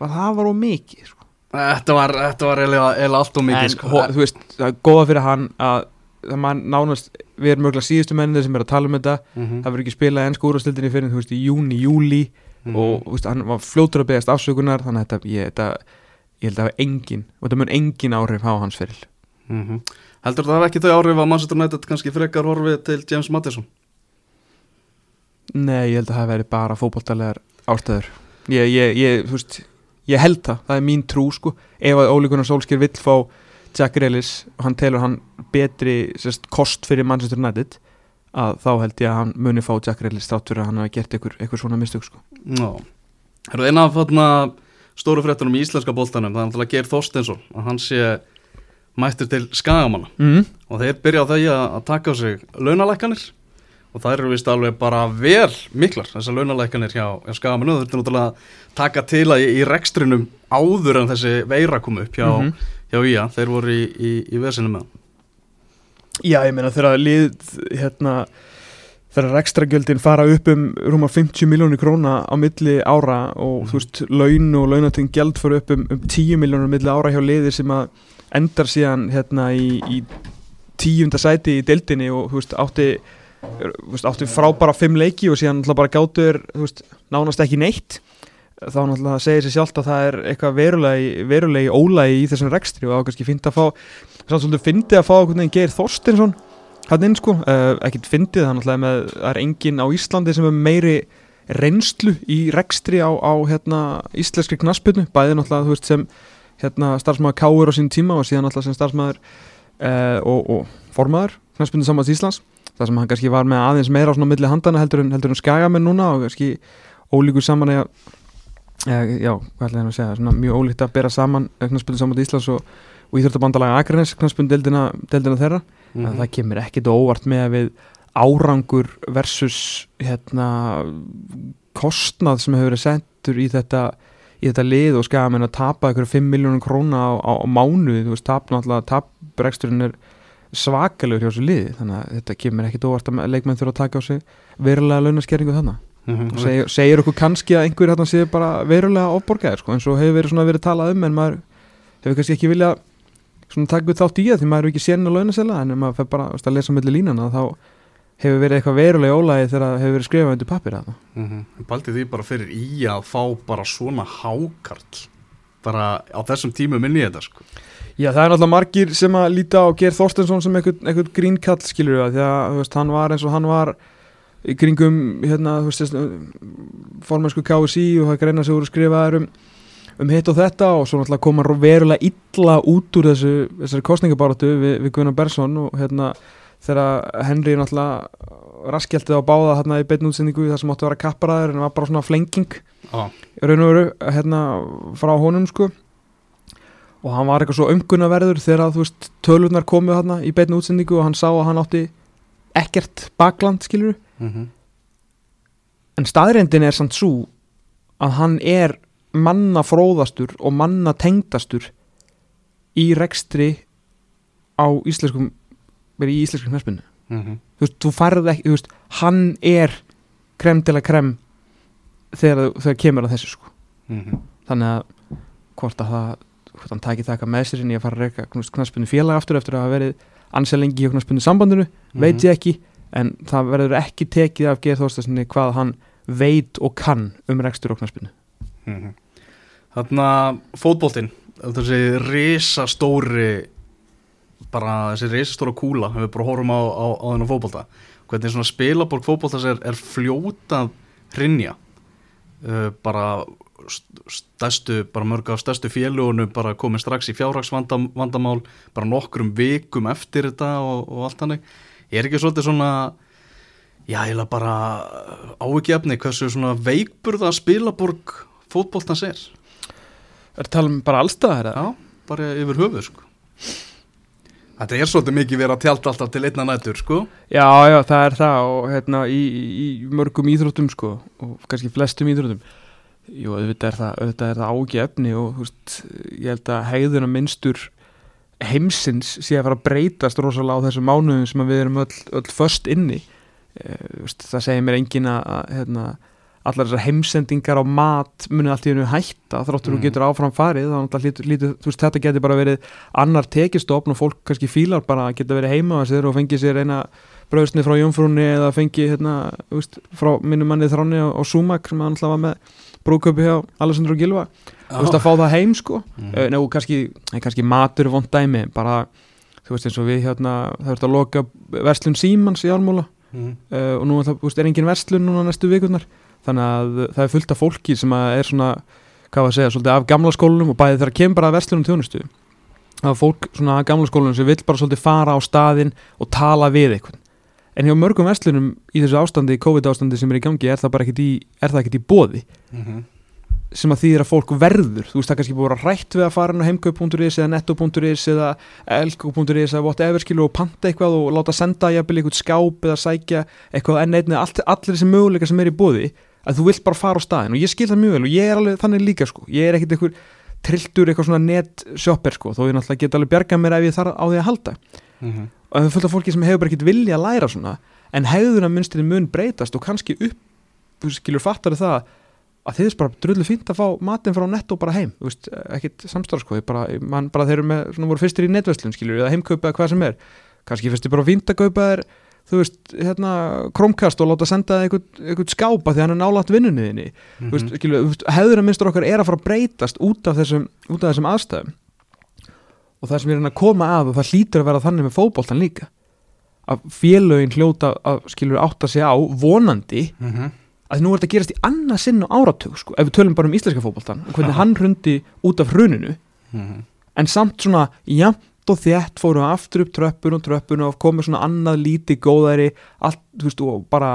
og það var of mikið sko. Þetta var, þetta var eiginlega, eiginlega allt og mikið sko. ho, þú veist, það er góða fyrir hann að það nánast, við erum mögulega síðustu mennir sem er að tala um þetta Mhm. það verður ekki spilað enn skúrastildinni fyrir þú veist í júni, júli Mhm. og þú veist, hann var fljótur að beðast afsökunar þannig að þetta, ég, þetta, ég held að það hafi engin og þetta mun engin áhrif á hans fyrir Mhm. Heldur það hafi ekki þau áhrif að Manchester United kannski frekar horfið til James Madison? Nei, ég held að það ég, held það, það er mín trú sko, ef að Óli Gunnar Solskjær vill fá Jack Grealis og hann telur hann betri sérst, kost fyrir Manchester United að þá held ég að hann muni fá Jack Grealis þátt fyrir að hann hafi gert einhver svona mistök sko. Já Það eru eina af þarna stóru fréttunum í íslenska boltanum það er náttúrulega Geir Þorsteinsson að hann sé mættur til skagamanna mm. og þeir byrja á að, að taka á sig launalækkanir og það eru vist alveg bara vel miklar þessar launalækkanir hjá, hjá skagamannu það þurfti náttúrulega að taka til að í, í rekstrinum áður en þessi veira kom upp hjá, Mhm. hjá IA, þeir voru í, í, í vesinu með Já, ég meina þegar lið hérna, þegar rekstragjöldin fara upp um rúma 50 miljónir króna á milli ára og þú veist laun og launating gjald fara upp um, um 10 miljónir milli ára hjá liði sem að endar síðan hérna í, í tíunda sæti í deildinni og þú veist átti átti frábara fimm leiki og síðan náttúrulega bara gátur veist, nánast ekki neitt þá náttúrulega segir sér sjálft að það er eitthvað verulegi, verulegi ólægi í þessum rekstri og þá kannski fyndi að fá samt svolítið fyndi að fá einhvern veginn Geir Þorstinsson hann inn sko, uh, ekkert fyndið það náttúrulega með, það er enginn á Íslandi sem er meiri reynslu í rekstri á, á hérna íslenskri knaspinu, bæði náttúrulega veist sem hérna starfsmæður Káur á sín tíma og síðan náttúrulega sem starfsmæður uh, og, og formaður knaspinu samans Íslands það sem hann kannski var með aðeins meira á svona milli handana heldur en, heldur en skagamenn núna og kannski ólíkur saman eða eh, já, hvað ætla ég að segja, svona mjög ólíkt að bera saman knaspinu samans Íslands og, og Íþjóttabandalaga Akranes knaspinu deildina, deildina þeirra Mhm. að það kemur ekkit óvart með að við árangur versus hérna kostnað sem hefur verið sendur í þetta í þetta lið og skafum en að tapa ykkur 5 miljónum króna á, á, á mánuði þú veist, tap náttúrulega, tapreksturinn er svakalegur hjá þessu liði þannig að þetta kemur ekkit óvart að leikmenn þurfa að taka á sig verulega launaskerringu þannig Mhm. og segir, segir okkur kannski að einhver hérna sé bara verulega ofborgaðir sko, eins og hefur verið svona verið talað um en maður hefur kannski ekki viljað svona taka við þátt í það því maður er ekki sérin að launasela en ef maður fer bara að lesa milli línana þá hefur verið eitthvað verulega ólægi þegar það hefur verið skrifað undir pappir að það Mhm. Baldi því bara fyrir í að fá bara svona hákarl bara á þessum tímum inn í þetta sko. Já það er náttúrulega margir sem að líta á Geir Þorstensson sem einhvern grínkall skilur við því að veist, hann var eins og hann var í kringum hérna, þú veist, formensku KSI og það greina sig úr að skrifa um, um hitt og þetta og svo náttúrulega kom hann verulega illa út úr þessu, þessari kostningabáratu við, við Gunnar Bersson og hérna þegar Henry náttúrulega raskjaldið á báða hérna í beinu útsendingu þar sem áttu að vera kapparaður en það var bara svona flenging í raun og veru hérna frá honum sko og hann var eitthvað svo umgunnaverður þegar þú veist tölurnar komu hérna í beinu útsendingu og hann sá að hann átti ekkert bakland skilur mhm. en staðrendin er samt svo að hann er manna fróðastur og manna tengdastur í rekstri á íslenskum verið í íslenskum knæspinu Mhm. þú veist, þú færð ekki, þú veist, hann er krem til að krem þegar, þegar kemur að þessu sko Mhm. þannig að hvort að það hvort hann taki eitthvað með sér inn í að fara að reyka knarspunni félag aftur eftir að hafa verið ansið lengi í knarspunni sambandinu, veit ég ekki en það verður ekki tekið af Geir Þorstasinni hvað hann veit og kann um rekstur og knarspunni Mhm. Þarna fótboltinn þessi risastóri bara þessi risastóra kúla við bara horfum á, á, á þennan fótbolta. Hvernig svona spilaborg fótboltas er, er fljótað hrinja uh, bara stærstu, bara mörg af stærstu félugunum bara komið strax í fjárhagsvandamál bara nokkrum vikum eftir þetta og, og allt hannig ég er ekki svolítið svona já, ég bara ávikefni hversu svona veikburða spilaborg fótboltans er Er það tala um bara allstaðar? Já, bara yfir höfuð sko. Þetta er svolítið mikið verið að tjálta alltaf til einna nættur sko. Já, já, það er það og hérna í, í mörgum íþróttum sko og kannski flestum íþróttum Jú, auðvitað er það, auðvitað er það ági efni og veist, ég held að hegðuna minnstur heimsins sé að fara að breytast rosalega á þessum mánuðum sem við erum öll, öll först inni. E, veist, það segir mér engin að hérna, allar þessar heimsendingar á mat munið allt í hennu hætta. Þráttur þú Mm. getur áfram farið þá lítur, lítur, veist, þetta getur bara verið annar tekistofn og fólk kannski fílar bara að geta verið heima og fengið sér eina bröðsni frá Jónfrúnni eða fengið hérna, frá mínum manni þráni á, á Sumak sem hann alltaf var með brúköpi hjá Alessandro Gilva. Þú veist að fá það heim sko. Mm. Nú, kannski, nei, kannski matur er vond dæmi bara, þú veist eins og við hérna það er að loka verslun Símans í Ármúla. Mm. uh, og nú það, veist, er engin verslun núna næstu vikurnar. Þannig að það er fullt af fólki sem er svona, hvað var að segja, svolítið af gamla skólanum og bæði þegar kemur bara að verslunum þjónustu það er fólk svona af gamla skólanum sem vill bara svolítið fara á staðinn og tala við eitthvað en hjá mörgum verslunum í þessu ástandi, COVID ástandi sem er í gangi er það bara ekkit í, er í bóði Mm sem að þýðir að fólk verður. Þú veist það er kannski búið að rætt við að fara inn á heimkaup.is eða netto.is eða elko.is eða whatever skilu og panta eitthvað og láta senda jafnvel eitthvað skáp eða sækja eitthvað enn einnig allt, allir þessi möguleika sem er í bóði að þú vilt bara fara á staðin og ég skil það mjög vel og ég er alveg þannig líka sko. Ég er ekkit eitthvað trilltur eitthvað svona net shopper sko. Þó ég náttúrulega get alveg bjargað mér ef ég þarf á því að halda -hmm. og það er fullt af fólki sem hefur bara ekkit vilja að læra svona. En hegðuna munstinni mun breytast og kannski upp þú skilur fattar það að er bara drullu fínt að fá matinn frá netto bara heim, þú veist, ekkit samstarf sko, bara, man, bara þeir eru með, svona voru fyrstir í netverslun skilur, eða heimkaupa eða hvað sem er. Kannski fyrstir bara fínt að kaupa þér þú veist, hérna, krómkast og láta senda eitthvað, skápa því hann er nálægt vinnunniðinni, þú veist, skilur, þú veist hefðuna minnstur okkar er að fara að breytast út af þessum, út af þessum aðstæðum og það sem er að koma að og það hlýtur að vera þannig með fótboltan líka að félögin hljóta að skilur átta sig á vonandi Mm -hmm. að nú er þetta gerast í annað sinn á áratug sko, ef við tölum bara um íslenska fótboltan og hvernig hann hrundi út af hruninu Mhm. en samt svona jafnt og þétt fóru aftur upp tröppun og tröppun og komið svona annað líti góðæri allt, þú veist, og bara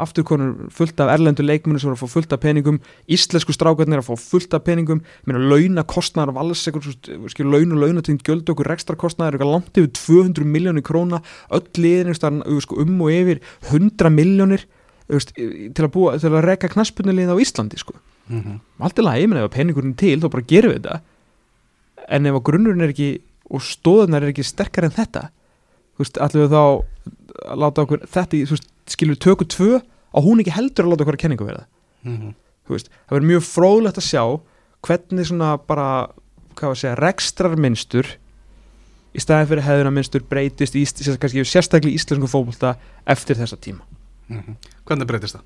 aftur konur fullt af erlendu leikmunni sem voru að fá fullt af peningum, íslensku strákarnir að fá fullt af peningum, mér að launa kostnaðar af alls eitthvað, skilur laun og launatínd gjöld okkur rekstra kostnaðar, eitthvað langt yfir 200 miljónir króna, öll liðin sko, um og yfir 100 miljónir til að búa, til að reka knaspunulið á Íslandi sko. Mm -hmm. allt í lagi, ég meina ef peningurinn er til þá bara gerum við þetta. En ef að grunnurinn er ekki og stóðunar er ekki sterkar en þetta þú veist, allir við þá að láta okkur þetta, þú veist, skilur við tökur tvö á hún ekki heldur að láta okkur að kenningu verða Mhm. þú veist, það verður mjög fróðlegt að sjá hvernig svona bara hvað var að segja, rekstrar minnstur í staðin fyrir hefðuna minnstur breytist í, kannski sérstaklega í íslensku fótbolta eftir þessa tíma Mhm. Hvernig breytist það?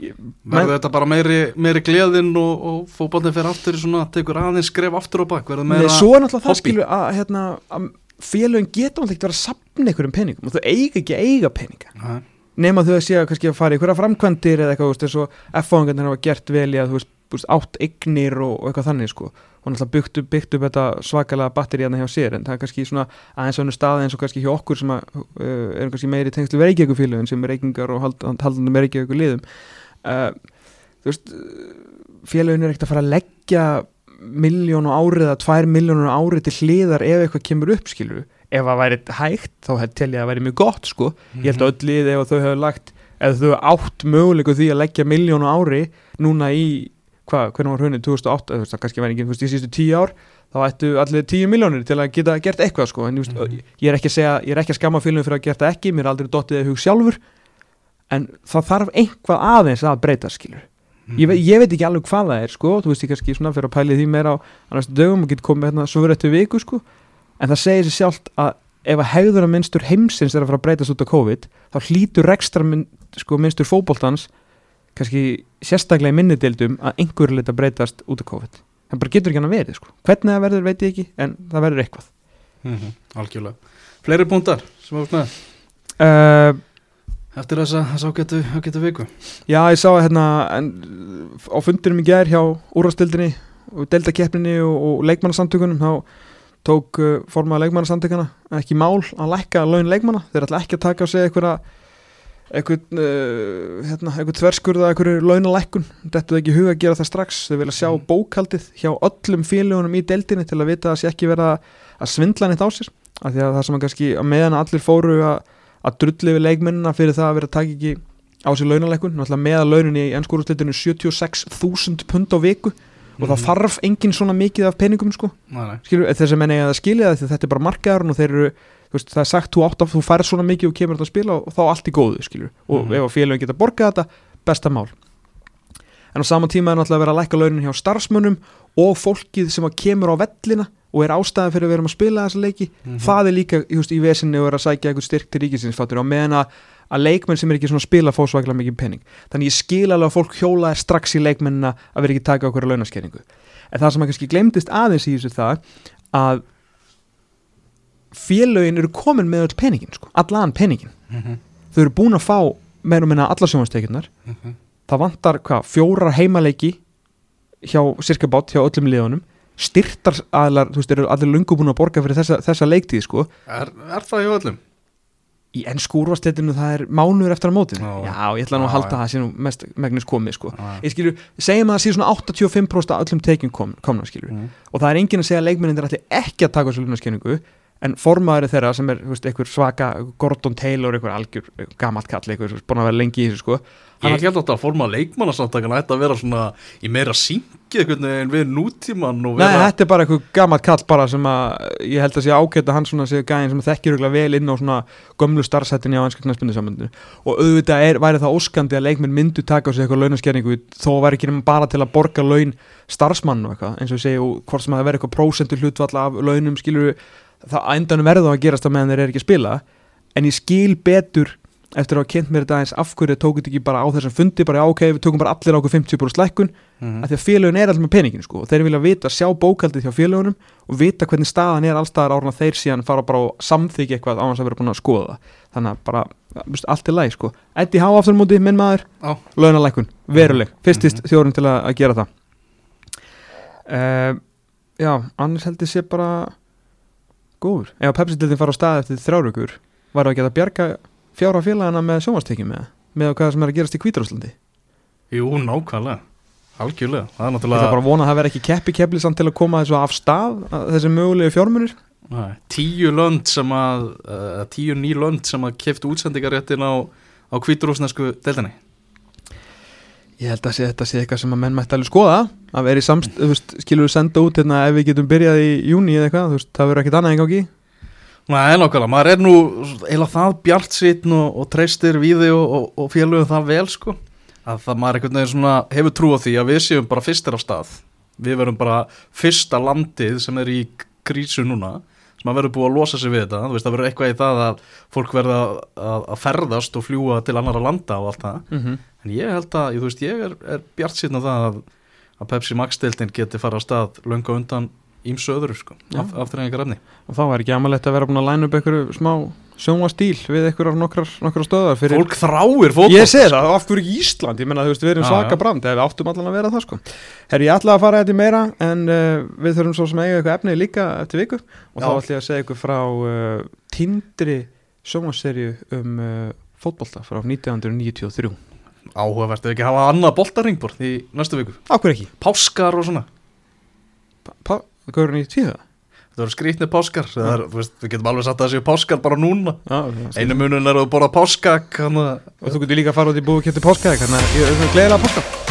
Verður þetta bara meiri, meiri gleðin og, og fótballin fyrir aftur í svona, tekur aðeins skref aftur og bak, verður meira Nei, svo er náttúrulega það hobby. skilur að, hérna, að félögin geta náttúrulega ekki verið að sapna einhverjum peningum og þau eiga ekki að eiga peninga Nei. nema þau að sé að kannski að fara í einhverja framkvæmdir eða eitthvað, þú eins og F-fáingarnir hafa gert vel í að, þú veist, þú átt eignir og, og eitthvað þannig, sko og náttúrulega byggt upp, byggt upp þetta svakalega batteri hérna hjá sér, en það er kannski svona aðeins önnur staði eins og kannski hjá okkur sem að uh, erum kannski meiri tengslu við reykjavíkufélögin sem er reykingar og hald, haldandi með reykjavíku liðum uh, þú veist félögin er ekkert að fara að leggja miljón á árið eða tvær miljónur á árið til hliðar ef eitthvað kemur upp skilur ef það væri hægt þá tel ég að það væri mjög gott sko. Ég held að öll lið ef þau hefur lagt ef þau átt möguleiku því að leggja miljón á ári núna í hvað, hvernig var hrunnið 2008 þú veist það kannski væri ekki, þú veist, í síðustu tíu ár þá ættu allir tíu miljónir til að geta gert eitthvað sko, en veist, Mhm. ég er að segja ég er ekki að skamma félagum fyrir að gera það ekki mér er aldrei dottið að hug sjálfur en það þarf einhvað aðeins að breyta skilur ég, veit, ég veit ekki alveg hvað það er sko, þú veist ég kannski svona fyrir að pæli því meira á á næstu dögum og getur komið hérna svo verið eftir viku sko, en það segir sér sjálft að ef að hegðuna minnstur heimsins er að fara að breytast út af COVID þá hlýtur rekstra minn, sko, minnstur fótboltans kannski sérstaklega í minnideildum að einhverju leita breytast út af COVID. Það bara getur ekki hann að verið sko. hvernig það verður veit ég ekki en það verður eitthvað. Mhm, Algjörlega. Fleiri púntar sem með? Uh, eftir þessa, þessa ágætu, ágætu viku. Já, ég sá hérna en, á fundinum í gær hjá úrvastildinni og deildakeppninni og, og leikmannasamtökunum þá tók uh, formaða leikmannasamtökuna ekki mál að lækka laun leikmanna. Þeir ætla ekki að taka á sig einhverja eitthvað, uh, hérna, eitthvað tverskurða eitthvað launalækkun, þetta er ekki huga að gera það strax, þau vilja sjá Mm. bókaldið hjá öllum félagunum í deildinni til að vita að það sé ekki vera að svindla neitt á sér. Af því að það sem að kannski að meðan allir fóru að, að drulli við leikmennina fyrir það að vera að taka ekki á sér launalækkun. Náttúrulega meða launin í ennskúrúslitinu 76.000 pund á viku og það Mhm. þarf engin svona mikið af peningum sko. Skilur, þess að menna ég að það skilja það að þetta er bara markaðurinn og þeir eru veist, það er sagt, þú, átt að, þú færð svona mikið og kemur þetta að spila og þá allt í góðu skilur. Og Mhm. ef að félagin geta borgað þetta, besta mál. En á sama tíma er náttúrulega að vera að lækka launin hjá starfsmönnum og fólkið sem kemur á vellina og er ástæðan fyrir að vera að spila þessa leiki Mhm. það er líka veist, í vesinni og er að sækja eitthvað styrk til ríkisinsfattur og meðan að, leikmenn sem er ekki svona að spila fá svaklega mikið penning þannig ég skil alveg að fólk hjóla er strax í leikmennina að vera ekki taka okkur að launaskeringu en það sem að kannski glemdist aðeins í þessu það að félögin eru komin með öll peningin sko, allan peningin Mhm. þau eru búin að fá meira og minna alla sjónvarstekjurnar Mhm. það vantar hvað, fjórar heimaleiki hjá sirkabátt hjá öllum liðunum styrtar aðlar, þú veist, eru allir lungu búin að borga fyrir þessa, þessa leiktíð sko Er, er það hjá öllum? í ennsku úrvastleitinu það er mánuður eftir að mótið Já. já, ég ætla nú að halda að það nú mest megnis komið sko Já. ég skilju, segjum að það sé svona 85% af öllum tekjum kom, komna skilju Mhm. og það er enginn að segja að leikmennindir ætli ekki að taka þessu lunarskenningu en formaður þeirra sem er veist, einhver svaka Gordon Taylor, einhver algjör gamalt kall, einhver sem er búin að vera lengi í þessu sko. Ég held að þetta forma leikmannasamtakan ætti að vera svona í meira syngi veginn við nútíman Nei, vera þetta er bara einhver gamalt kall bara sem að ég held að sé ágætt að hann svona sé gæðin sem þekkir vel inn á svona gömlu starfsættinni á ennska knæspindisambandinu og auðvitað er, væri það óskandi að leikmenn myndu taka á sig eitthvað launaskerningu þó væri ekki bara til að borga laun starfsmann og eitthvað, eins og segi og hvort sem að það veri eitthvað prósentu hlutvall af launum skilur það að endanum verða að gerast á meðan þeir eru ekki að spila. En ég skil betur eftir að hafa kynnt mér þetta aðeins af hverju tóku þetta ekki bara á þessum fundi bara já, ok, við tökum bara allir á okkur 50% lækkun. Mhm. að því að félögun er alltaf með peningin sko, og þeir vilja vita, sjá bókaldið hjá félögunum og vita hvernig staðan er allstaðar árna þeir síðan fara bara og samþykja eitthvað á þess að vera búin að skoða það. Þannig að bara, veist, allt er læg sko. Eddie Há aftur á móti, minn maður, Já. launalækun veruleg, fyrstist Mhm. þjórun til að, að gera það. Uh, já, annars held ég sé bara góður, ef að Pepsi-dildin fara á stað eftir þrjáraukur, var það ekki að bjarga fjára félagana með sjónvastekjum með? Með hvað sem er að gerast í Hvítarúslandi Jú, nákvæmlega. Algjörlega, það er Ég ætla náttúrulega bara að vona að það veri ekki keppi keppli samt til að koma þessu af stað að þessi mögulegu fjármunir. Nei, Tíu lönd sem að uh, Tíu ný lönd sem að keftu útsendingaréttin á, á kvíturúsnesku deildinni Ég held að sé, þetta sé eitthvað sem að menn mætti alveg skoða. Að veri samst, þú veist, skilur við senda út hérna ef við getum byrjað í júni eða eitthvað, þú veist, það verður ekkert annað en gangi. Nei, nákvæmlega, maður er nú eila það bjart sýtn og, og treystir við þig og, og, og félögum það vel sko. Að það maður einhvern veginn svona hefur trú á því að við séum bara fyrstir af stað. Við verum bara fyrsta landið sem er í krísu núna sem að verður búið að losa sig við þetta þú veist það verður eitthvað í það að fólk verða að, að ferðast og fljúa til annara landa og allt það. Mm -hmm. en ég held að, þú veist, ég er, er bjart á það að, að Pepsi Max-deildin geti fara á stað löngu undan ímsu öðru sko, af, afturrengar efni og þá er ekki amalegt að vera búin að læna upp einhverju smá sjónvastíl við einhverjar nokkrar, nokkrar stöðar fyrir Fólk þráir fótbolta. Ég segi það, af hverju Ísland, ég menna þú veist við erum Já, svaka já. brand, eða við áttum allan að vera það sko. Herri, ég ætla að fara þetta í meira en uh, við þurfum svo sem eiga eitthvað efni líka eftir viku. Og Já. þá ætla ég að segja ykkur frá uh, tindri sjónvaserju um uh, fótbolta frá 1993 Áhugavert ef ekki hafa annað boltaringbord í næstu viku. Akkur ekki, Páskar og svona. Hvað er hann í tíða? Það eru skrýtni páskar er, veist, Við getum alveg satt að það séu páskar bara núna. Já, Einu munun er að borða páskak og þú getur líka að fara út í búið kjöndi páskaði, þannig að ég er gleðilega páska